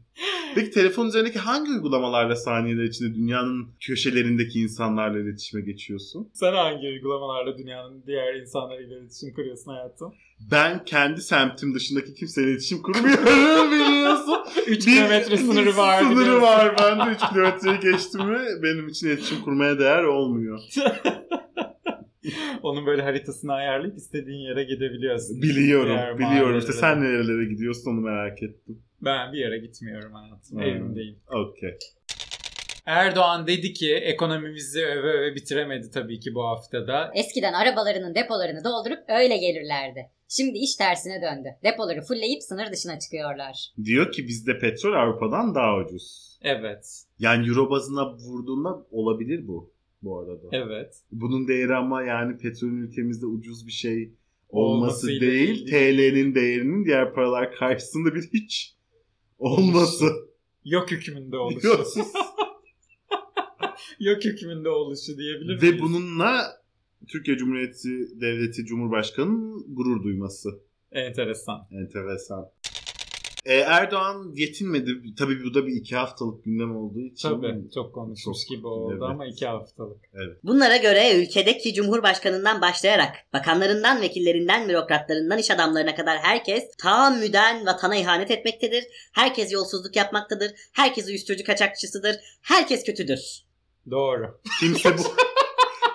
Peki telefon üzerindeki hangi uygulamalarla saniyeler içinde dünyanın köşelerindeki insanlarla iletişime geçiyorsun? Sen hangi uygulamalarla dünyanın diğer insanlarıyla iletişim kuruyorsun hayatım? Ben kendi semtim dışındaki kimseyle iletişim kurmuyorum biliyorsun. 3 Bir- kilometre sınırı var. Sınırı biliyorsun. var. Ben de 3 kilometreyi geçtim mi benim için iletişim kurmaya değer olmuyor. Onun böyle haritasını ayarlayıp istediğin yere gidebiliyorsun. Biliyorum, biliyorum. İşte sen nerelere gidiyorsun onu merak ettim. Ben bir yere gitmiyorum hayatım. Hmm. Evimdeyim. Okey. Erdoğan dedi ki ekonomimizi öve öve bitiremedi tabii ki bu haftada. Eskiden arabalarının depolarını doldurup öyle gelirlerdi. Şimdi iş tersine döndü. Depoları fullleyip sınır dışına çıkıyorlar. Diyor ki bizde petrol Avrupa'dan daha ucuz. Evet. Yani euro bazına vurduğunda olabilir bu bu arada. Evet. Bunun değeri ama yani petrolün ülkemizde ucuz bir şey olması Olmasıyla değil, değil. TL'nin değerinin diğer paralar karşısında bir hiç olması. Yok hükmünde oluşu. Yok. Yok hükmünde oluşu diyebilir miyiz? Ve bununla Türkiye Cumhuriyeti Devleti Cumhurbaşkanı'nın gurur duyması. Enteresan. Enteresan. E, Erdoğan yetinmedi. Tabii bu da bir iki haftalık gündem olduğu için. Tabii çok konuşmuş Çok, gibi oldu evet. ama iki haftalık. Bunlara göre ülkedeki cumhurbaşkanından başlayarak bakanlarından, vekillerinden, bürokratlarından iş adamlarına kadar herkes tahammüden vatana ihanet etmektedir. Herkes yolsuzluk yapmaktadır. Herkes uyuşturucu kaçakçısıdır. Herkes kötüdür. Doğru. Kimse bu...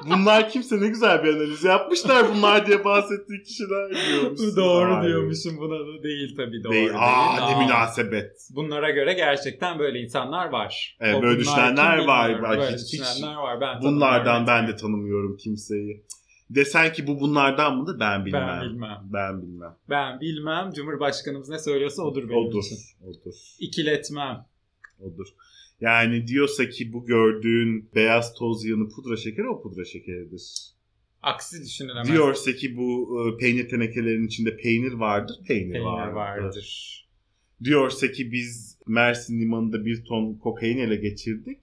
Bunlar kimse ne güzel bir analiz yapmışlar bunlar diye bahsettiği kişiler diyormuş. doğru Hayır. diyormuşum buna da değil tabii doğru Değil. değil. Aa, ne Aa. münasebet. Bunlara göre gerçekten böyle insanlar var. Evet, O böyle düşünenler var. Bak, Böyle hiç- hiç düşünenler var. Ben Bunlardan ben de tanımıyorum kimseyi. Desen ki bu bunlardan mıdır ben bilmem. Ben bilmem. Ben bilmem. Ben bilmem. Cumhurbaşkanımız ne söylüyorsa odur benim Odur. için. Odur. İkiletmem. Odur. Yani diyorsa ki bu gördüğün beyaz toz yığını pudra şekeri o pudra şekeridir. Aksi düşünülemez. Diyorsa ki bu e, peynir tenekelerinin içinde peynir vardır, peynir, Peynir vardır. vardır. Diyorsa ki biz Mersin limanında bir ton kokain ele geçirdik.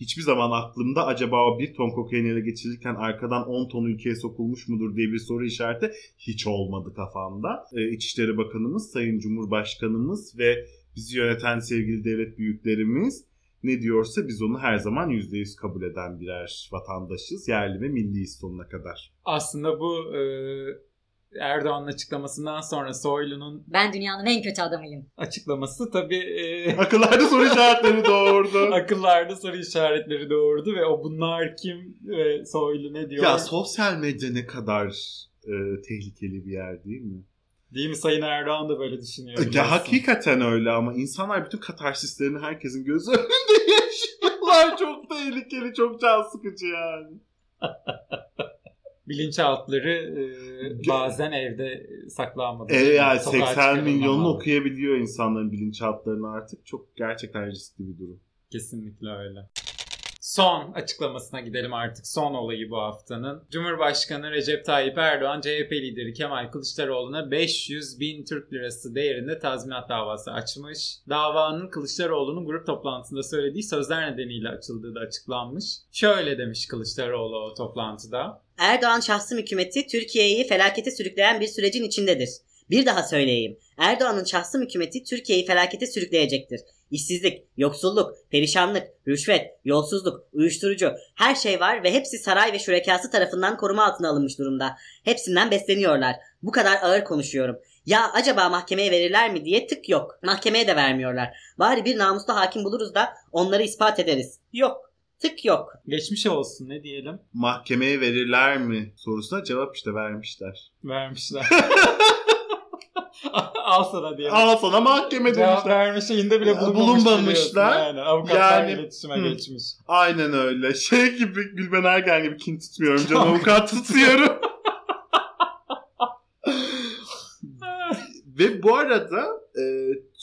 Hiçbir zaman aklımda acaba o bir ton kokain ele geçirirken arkadan 10 ton ülkeye sokulmuş mudur diye bir soru işareti hiç olmadı kafamda. Ee, İçişleri Bakanımız, Sayın Cumhurbaşkanımız ve bizi yöneten sevgili devlet büyüklerimiz ne diyorsa biz onu her zaman %100 kabul eden birer vatandaşız. Yerli ve milliyiz sonuna kadar. Aslında bu e, Erdoğan'ın açıklamasından sonra Soylu'nun Ben dünyanın en kötü adamıyım. açıklaması tabii e, Akıllarda soru işaretleri doğurdu. akıllarda soru işaretleri doğurdu ve o bunlar kim ve Soylu ne diyor? ya sosyal medya ne kadar e, tehlikeli bir yer değil mi? Değil mi Sayın Erdoğan da böyle düşünüyor. Ya biliyorsun. hakikaten öyle ama insanlar bütün katarsislerini herkesin gözü önünde yaşıyorlar. Çok tehlikeli, çok can sıkıcı yani. Bilinçaltları e, bazen evde saklanmadı. E yani Sokağa 80 çıkarılmamalı. milyonunu okuyabiliyor insanların bilinçaltlarını artık. Çok gerçekten riskli bir durum. Kesinlikle öyle. Son açıklamasına gidelim artık. Son olayı bu haftanın. Cumhurbaşkanı Recep Tayyip Erdoğan, CHP lideri Kemal Kılıçdaroğlu'na 500 bin Türk lirası değerinde tazminat davası açmış. Davanın Kılıçdaroğlu'nun grup toplantısında söylediği sözler nedeniyle açıldığı da açıklanmış. Şöyle demiş Kılıçdaroğlu o toplantıda. Erdoğan şahsım hükümeti Türkiye'yi felakete sürükleyen bir sürecin içindedir. Bir daha söyleyeyim. Erdoğan'ın şahsım hükümeti Türkiye'yi felakete sürükleyecektir. İşsizlik, yoksulluk, perişanlık, rüşvet, yolsuzluk, uyuşturucu her şey var ve hepsi saray ve şürekası tarafından koruma altına alınmış durumda. Hepsinden besleniyorlar. Bu kadar ağır konuşuyorum. Ya acaba mahkemeye verirler mi diye tık yok. Mahkemeye de vermiyorlar. Bari bir namuslu hakim buluruz da onları ispat ederiz. Yok. Tık yok. Geçmiş olsun ne diyelim. Mahkemeye verirler mi sorusuna cevap işte vermişler. Vermişler. Al sana diye. Al sana mahkeme Cevap demişler. verme şeyinde bile bulunmamış. bulunmamışlar. Yani avukatlar Yani- iletişime Hı. geçmiş. Aynen öyle. Şey gibi Gülben Ergen gibi kin tutmuyorum canım avukat tutuyorum. Ve bu arada e,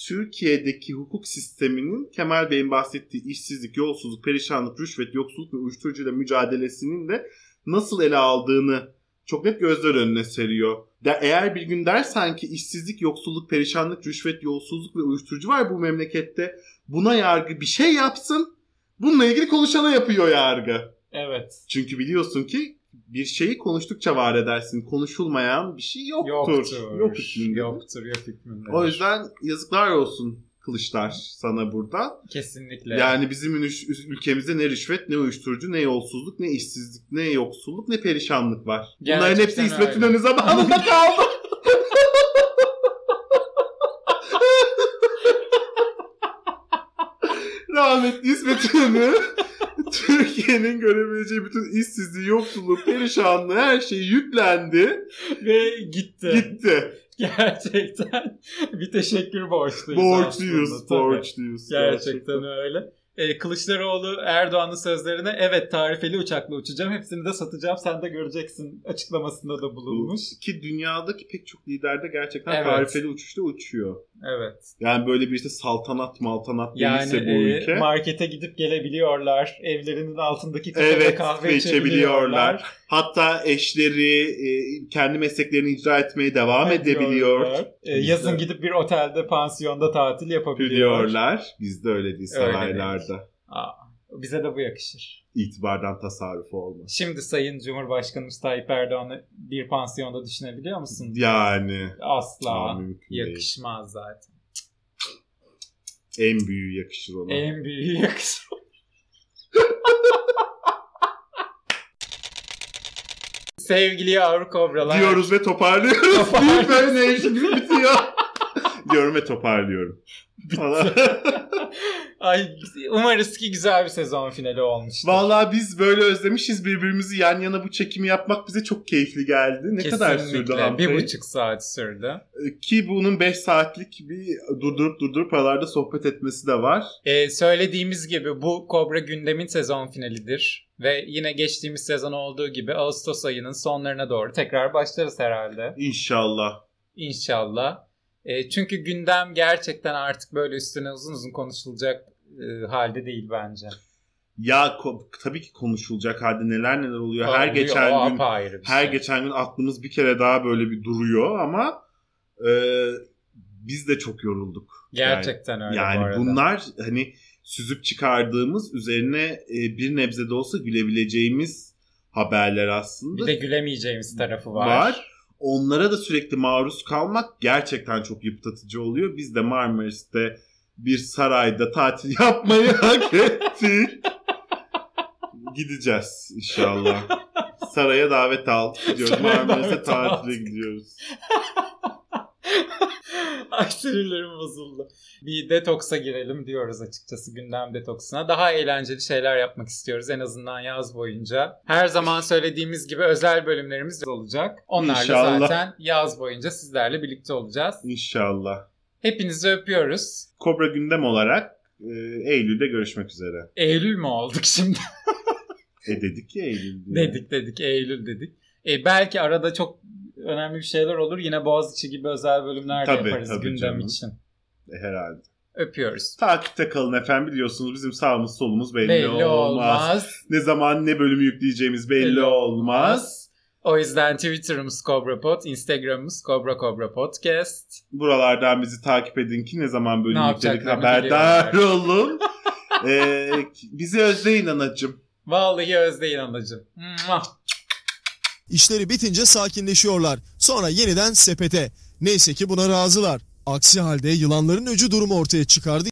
Türkiye'deki hukuk sisteminin Kemal Bey'in bahsettiği işsizlik, yolsuzluk, perişanlık, rüşvet, yoksulluk ve uyuşturucuyla mücadelesinin de nasıl ele aldığını çok net gözler önüne seriyor. De, eğer bir gün dersen ki işsizlik, yoksulluk, perişanlık, rüşvet, yolsuzluk ve uyuşturucu var bu memlekette buna yargı bir şey yapsın bununla ilgili konuşana yapıyor yargı. Evet. Çünkü biliyorsun ki bir şeyi konuştukça var edersin. Konuşulmayan bir şey yoktur. Yoktur. Yok hükmündedir. Yoktur. Yok hükmündedir. O yüzden yazıklar olsun Kılıçlar sana burada. Kesinlikle. Yani bizim ülkemizde ne rüşvet, ne uyuşturucu, ne yolsuzluk, ne işsizlik, ne yoksulluk, ne perişanlık var. Bunların hepsi Gerçekten İsmet. İnönü zamanında kaldı. Rahmetli İsmet İnönü Türkiye'nin görebileceği bütün işsizliği, yoksulluk, perişanlığı her şey yüklendi. Ve gitti. Gitti. Gerçekten bir teşekkür borçluyuz. Borçluyuz, borçluyuz. Gerçekten öyle. Ee, Kılıçdaroğlu Erdoğan'ın sözlerine evet tarifeli uçakla uçacağım hepsini de satacağım sen de göreceksin açıklamasında da bulunmuş. Ki dünyadaki pek çok lider de gerçekten Evet. tarifeli uçuşta uçuyor. Evet. Yani böyle bir işte saltanat maltanat Yani değilse bu e, ülke. markete gidip gelebiliyorlar. Evlerinin altındaki kafede Evet kahve ve içebiliyorlar. Hatta eşleri e, kendi mesleklerini icra etmeye devam edebiliyor. Ee, yazın gidip bir otelde, pansiyonda tatil yapabiliyor. Biliyorlar. Bizde öyle değil saraylarda. Aa, bize de bu yakışır. İtibardan tasarrufu olmaz. Şimdi Sayın Cumhurbaşkanımız Tayyip Erdoğan'ı bir pansiyonda düşünebiliyor musun? Yani Asla. Aa, mümkün değil. Yakışmaz zaten. En büyüğü yakışır ona. En büyüğü yakışır. Sevgili yavru kobralar. Diyoruz ve toparlıyoruz. Toparlıyoruz. Büyük böyle gibi bitiyor. Diyorum ve toparlıyorum. Falan. Ay umarız ki güzel bir sezon finali olmuştur. Vallahi biz böyle özlemişiz birbirimizi yan yana bu çekimi yapmak bize çok keyifli geldi. Ne kadar sürdü Kesinlikle. Hamdi Bir buçuk saat sürdü. Ki bunun 5 saatlik bir durdurup durdurup aralarda sohbet etmesi de var. Ee, söylediğimiz gibi bu Kobra gündemin sezon finalidir. Ve yine geçtiğimiz sezon olduğu gibi Ağustos ayının sonlarına doğru tekrar başlarız herhalde. İnşallah. İnşallah. E, çünkü gündem gerçekten artık böyle üstüne uzun uzun konuşulacak e, halde değil bence. Ya tabii ki konuşulacak halde neler neler oluyor. her Oluyor, geçen gün her şey. geçen gün aklımız bir kere daha böyle bir duruyor ama e, biz de çok yorulduk. Gerçekten öyle bu Yani arada. bunlar hani süzüp çıkardığımız üzerine e, bir nebze de olsa gülebileceğimiz haberler aslında. Bir de gülemeyeceğimiz tarafı var. var. Onlara da sürekli maruz kalmak gerçekten çok yıpratıcı oluyor. Biz de Marmaris'te bir sarayda tatil yapmayı hak ettik. Gideceğiz inşallah. Saraya davet aldık gidiyoruz. Marmaris'e tatile gidiyoruz. Ay sinirlerim bozuldu. Bir detoksa girelim diyoruz açıkçası gündem detoksuna. Daha eğlenceli şeyler yapmak istiyoruz en azından yaz boyunca. Her zaman söylediğimiz gibi özel bölümlerimiz olacak. Onlarla İnşallah. zaten yaz boyunca sizlerle birlikte olacağız. İnşallah. Hepinizi öpüyoruz. Kobra gündem olarak e, Eylül'de görüşmek üzere. Eylül mü olduk şimdi? E dedik ya Eylül diye. dedik dedik Eylül dedik. E, belki arada çok önemli bir şeyler olur. Yine Boğaziçi gibi özel bölümler de Tabii, yaparız tabii gündem canım. için. E, herhalde. Öpüyoruz. Takipte kalın efendim biliyorsunuz bizim sağımız solumuz belli, Belli olmaz. olmaz. Ne zaman ne bölümü yükleyeceğimiz belli, Belli olmaz. O yüzden Twitter'ımız CobraPod, Instagram'ımız Cobra Cobra Podcast. Buralardan bizi takip edin ki ne zaman bölüm yükledik haberdar olun. ee, bizi özleyin anacım. Vallahi Özdeyin anacığım. Muah. İşleri bitince sakinleşiyorlar. Sonra yeniden sepete. Neyse ki buna razılar. Aksi halde yılanların öcü durumu ortaya çıkardı.